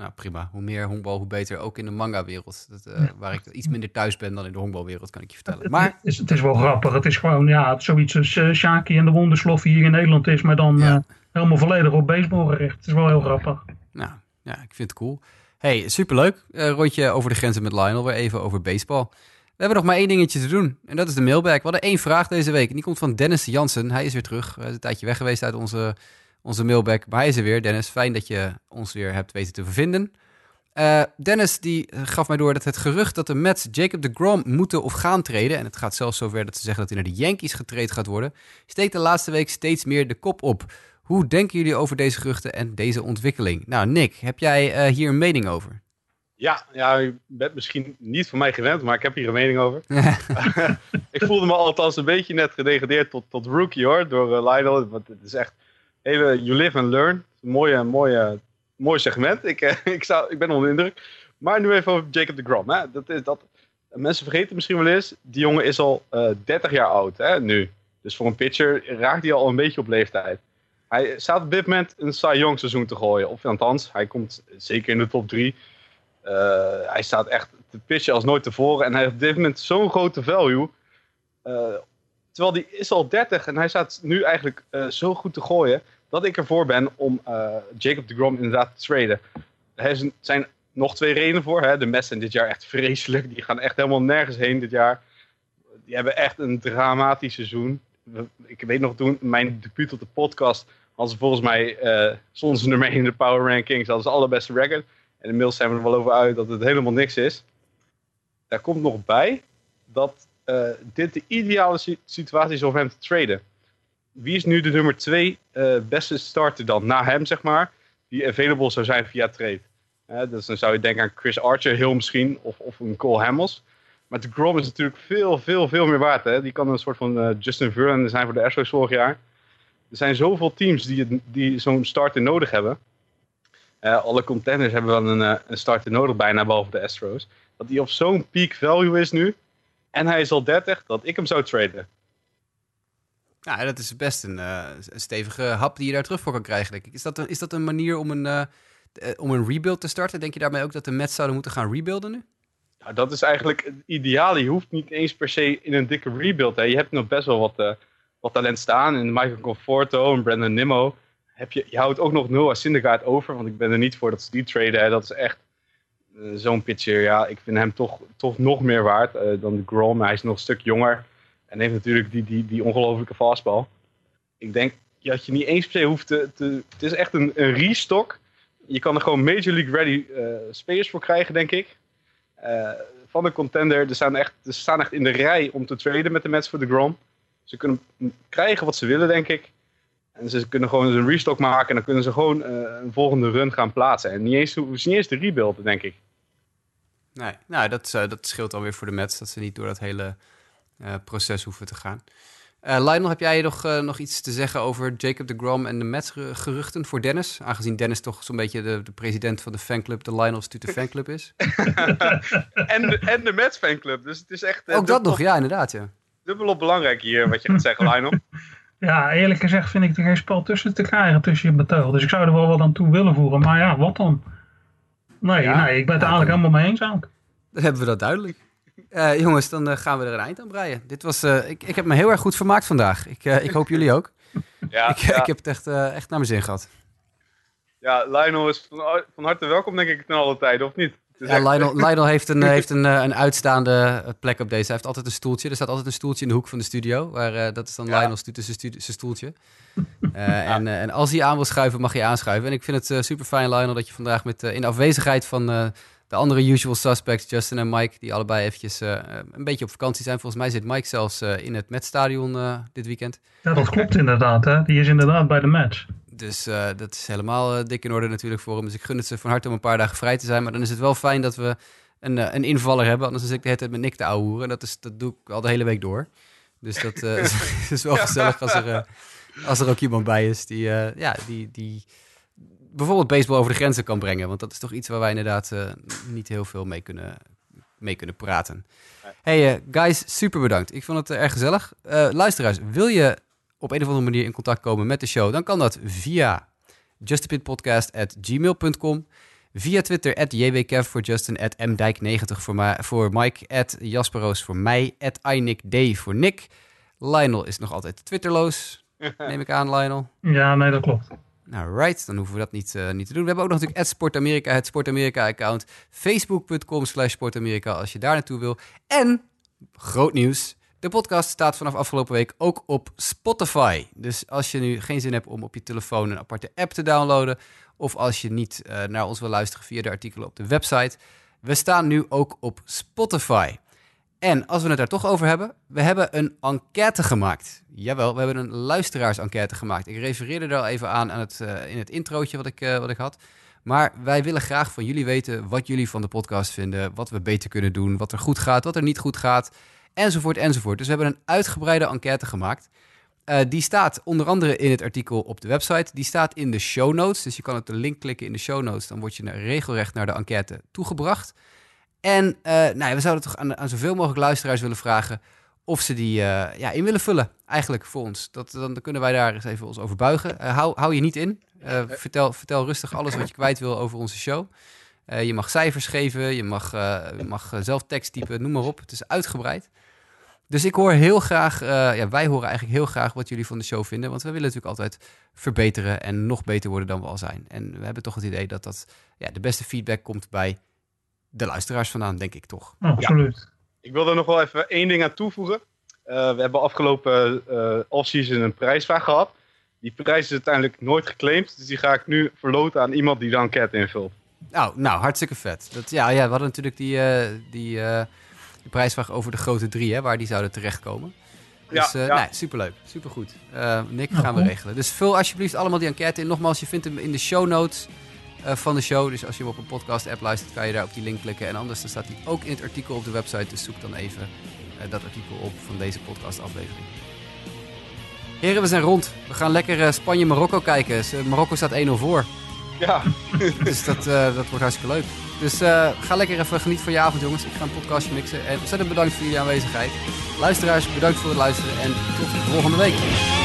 Nou, prima. Hoe meer honkbal, hoe beter. Ook in de manga-wereld. Uh, ja. Waar ik iets minder thuis ben dan in de honkbalwereld, kan ik je vertellen. Maar... Het, is, het is wel grappig. Het is gewoon ja, zoiets als uh, Shaki en de Wonderslof hier in Nederland is. Maar dan ja. uh, helemaal volledig op baseball gericht. Het is wel heel grappig. Nou, ja, ik vind het cool. Hey, superleuk. rondje over de grenzen met Lionel. Weer even over baseball. We hebben nog maar één dingetje te doen. En dat is de mailbag. We hadden één vraag deze week. En die komt van Dennis Jansen. Hij is weer terug. Hij is een tijdje weg geweest uit onze, onze mailbag. Maar hij is er weer. Dennis, fijn dat je ons weer hebt weten te vervinden. Uh, Dennis die gaf mij door dat het gerucht dat de Mets Jacob de Grom moeten of gaan treden... en het gaat zelfs zover dat ze zeggen dat hij naar de Yankees getraind gaat worden... steekt de laatste week steeds meer de kop op. Hoe denken jullie over deze geruchten en deze ontwikkeling? Nou, Nick, heb jij uh, hier een mening over? Ja, ja, je bent misschien niet van mij gewend, maar ik heb hier een mening over. ik voelde me althans een beetje net gedegradeerd tot, tot rookie hoor, door uh, Lionel. Want het is echt even you live and learn. Een mooie, mooie, mooi segment. Ik, uh, ik, zou, ik ben onder de indruk. Maar nu even over Jacob de Grom. Hè. Dat is, dat, mensen vergeten misschien wel eens, die jongen is al uh, 30 jaar oud hè, nu. Dus voor een pitcher raakt hij al een beetje op leeftijd. Hij staat op dit moment een Cy Young seizoen te gooien. Of althans, hij komt zeker in de top 3. Uh, hij staat echt te pitchen als nooit tevoren. En hij heeft op dit moment zo'n grote value. Uh, terwijl die is al 30 en hij staat nu eigenlijk uh, zo goed te gooien. Dat ik ervoor ben om Jacob de Grom inderdaad te traden. Er zijn nog twee redenen voor. Hè. De Mets zijn dit jaar echt vreselijk. Die gaan echt helemaal nergens heen dit jaar. Die hebben echt een dramatisch seizoen. Ik weet nog toen, mijn debuut op de podcast. hadden ze volgens mij, stonden ze nummer 1 in de power rankings. Dat is de allerbeste record. En inmiddels zijn we er wel over uit dat het helemaal niks is. Daar komt nog bij dat uh, dit de ideale situatie is om hem te traden. Wie is nu de nummer 2 uh, beste starter dan? Na hem, zeg maar. Die available zou zijn via trade. Uh, dus dan zou je denken aan Chris Archer, heel misschien. Of, of een Cole Hamels. Maar de Grom is natuurlijk veel, veel, veel meer waard. Hè? Die kan een soort van Justin Verlander zijn voor de Astros vorig jaar. Er zijn zoveel teams die, die zo'n starter nodig hebben. Uh, alle contenders hebben wel een, een starter nodig bijna, behalve de Astros. Dat hij op zo'n peak value is nu. En hij is al 30, dat ik hem zou traden. Ja, dat is best een, uh, een stevige hap die je daar terug voor kan krijgen, denk ik. Is dat een, is dat een manier om een, uh, om een rebuild te starten? Denk je daarmee ook dat de Mets zouden moeten gaan rebuilden nu? Nou, dat is eigenlijk het ideale. Je hoeft niet eens per se in een dikke rebuild. Hè. Je hebt nog best wel wat, wat talent staan. In Michael Conforto en Brandon Nimmo heb je, je houdt ook nog Noah Syndergaard over. Want ik ben er niet voor dat ze die traden. Hè. Dat is echt uh, zo'n pitcher. Ja, ik vind hem toch, toch nog meer waard uh, dan de Grom. Hij is nog een stuk jonger. En heeft natuurlijk die, die, die ongelofelijke fastball. Ik denk dat je niet eens per se hoeft te... het is echt een, een restock. Je kan er gewoon Major League Ready uh, spelers voor krijgen, denk ik. van de contender. Er staan, echt, staan echt in de rij om te traden met de Mets voor de Grom. Ze kunnen krijgen wat ze willen, denk ik. En ze kunnen gewoon een restock maken en dan kunnen ze gewoon uh, een volgende run gaan plaatsen. En niet eens, niet eens de rebuild, denk ik. Nee, nou, dat, uh, dat scheelt alweer voor de Mets, dat ze niet door dat hele uh, proces hoeven te gaan. Lionel, heb jij nog, nog iets te zeggen over Jacob de Grom en de Mets geruchten voor Dennis? Aangezien Dennis toch zo'n beetje de, de, president van de fanclub, de Lionel Stute fanclub is. en, de, en de Mets fanclub, dus het is echt... Ook dat nog, ja, inderdaad, ja. Dubbelop belangrijk hier, wat je gaat zeggen, Lionel. Ja, eerlijk gezegd vind ik er geen spel tussen te krijgen tussen je betoog. Dus ik zou er wel wat aan toe willen voeren. Maar ja, wat dan? Nee, ja, nee ik ben het eigenlijk helemaal mee eens ook. Dan hebben we dat duidelijk. Uh, jongens, dan uh, gaan we er een eind aan breien. Dit was, uh, ik, ik heb me heel erg goed vermaakt vandaag. Ik, ik hoop jullie ook. Ja, ik, ja. ik heb het echt, echt naar mijn zin gehad. Ja, Lionel is van, van harte welkom denk ik ten alle tijden, of niet? Ja, Lionel, Lionel heeft, een, eh, heeft een, eh, een uitstaande eh, plek op deze. Hij heeft altijd een stoeltje. Er staat altijd een stoeltje in de hoek van de studio. Waar, eh, dat is dan Ja. Lionel's stu- zijn stu- zijn stoeltje. Eh, en, en als hij aan wil schuiven, mag hij aanschuiven. En ik vind het super fijn, Lionel, dat je vandaag met, in afwezigheid van eh, de andere usual suspects, Justin en Mike, die allebei eventjes eh, een beetje op vakantie zijn. Volgens mij zit Mike zelfs eh, in het Metstadion eh dit weekend. Ja, dat klopt inderdaad. Hè. Die is inderdaad bij de match. Dus eh, dat is helemaal eh, dik in orde natuurlijk voor hem. Dus ik gun het ze van harte om een paar dagen vrij te zijn. Maar dan is het wel fijn dat we een, eh, een invaller hebben. Anders zit ik de hele tijd met Nick te ouwehoeren. En dat, is, dat doe ik al de hele week door. Dus dat is, is wel gezellig als er, als er ook iemand bij is die, ja, die, die bijvoorbeeld baseball over de grenzen kan brengen. Want dat is toch iets waar wij inderdaad niet heel veel mee kunnen, mee kunnen praten. Hey guys, super bedankt. Ik vond het erg gezellig. Luisteraars, wil je op een of andere manier in contact komen met de show, dan kan dat via justapitpodcast.gmail.com. Via Twitter, at jwkev voor Justin, at mdijk90 voor, voor Mike, at jasperoos voor mij, at iNickD voor Nick. Lionel is nog altijd twitterloos, neem ik aan, Lionel. Ja, nee, dat klopt. Nou, right, dan hoeven we dat niet, eh, niet te doen. We hebben ook nog natuurlijk @sportamerika, het Sportamerika-account. Facebook.com slash Sportamerika als je daar naartoe wil. En, groot nieuws, de podcast staat vanaf afgelopen week ook op Spotify. Dus als je nu geen zin hebt om op je telefoon een aparte app te downloaden... of als je niet eh, naar ons wil luisteren via de artikelen op de website... we staan nu ook op Spotify. En als we het daar toch over hebben, we hebben een enquête gemaakt. Jawel, we hebben een luisteraars-enquête gemaakt. Ik refereerde er al even aan, aan het, eh, in het introotje wat ik, eh, wat ik had. Maar wij willen graag van jullie weten wat jullie van de podcast vinden, wat we beter kunnen doen, wat er goed gaat, wat er niet goed gaat, enzovoort, enzovoort. Dus we hebben een uitgebreide enquête gemaakt. Eh, die staat onder andere in het artikel op de website. Die staat in de show notes. Dus je kan op de link klikken in de show notes. Dan word je naar- regelrecht naar de enquête toegebracht. En eh, nou ja, we zouden toch aan, aan zoveel mogelijk luisteraars willen vragen of ze die eh, ja, in willen vullen, eigenlijk voor ons. Dat, dan, kunnen wij daar eens even ons over buigen. Hou, hou je niet in. Vertel, vertel rustig alles wat je kwijt wil over onze show. Je mag cijfers geven, je mag, je mag zelf tekst typen, noem maar op. Het is uitgebreid. Dus ik hoor heel graag, eh, ja, wij horen eigenlijk heel graag wat jullie van de show vinden. Want we willen natuurlijk altijd verbeteren en nog beter worden dan we al zijn. En we hebben toch het idee dat dat ja, de beste feedback komt bij de luisteraars vandaan, denk ik toch. Absoluut. Ik wil er nog wel even één ding aan toevoegen. Eh, we hebben afgelopen eh offseason een prijsvraag gehad. Die prijs is uiteindelijk nooit geclaimd. Dus die ga ik nu verloten aan iemand die de enquête invult. Nou, nou hartstikke vet. Dat, ja, ja, we hadden natuurlijk die, eh, die, die prijsvraag over de grote drie, hè, waar die zouden terechtkomen. Dus Ja, eh ja. Nee, superleuk, supergoed. Eh Nick, Nou, gaan we regelen. Dus vul alsjeblieft allemaal die enquête in. Nogmaals, je vindt hem in de show notes eh, van de show. Dus als je hem op een podcast-app luistert, kan je daar op die link klikken. En anders dan staat hij ook in het artikel op de website. Dus zoek dan even eh, dat artikel op van deze podcast-aflevering. Heren, we zijn rond. We gaan lekker eh, Spanje-Marokko kijken. Marokko staat 1-0 voor. Ja, Dus dat, eh, dat wordt hartstikke leuk. Dus eh, ga lekker even genieten van je avond, jongens. Ik ga een podcastje mixen. En ontzettend bedankt voor jullie aanwezigheid. Luisteraars, bedankt voor het luisteren. En tot volgende week.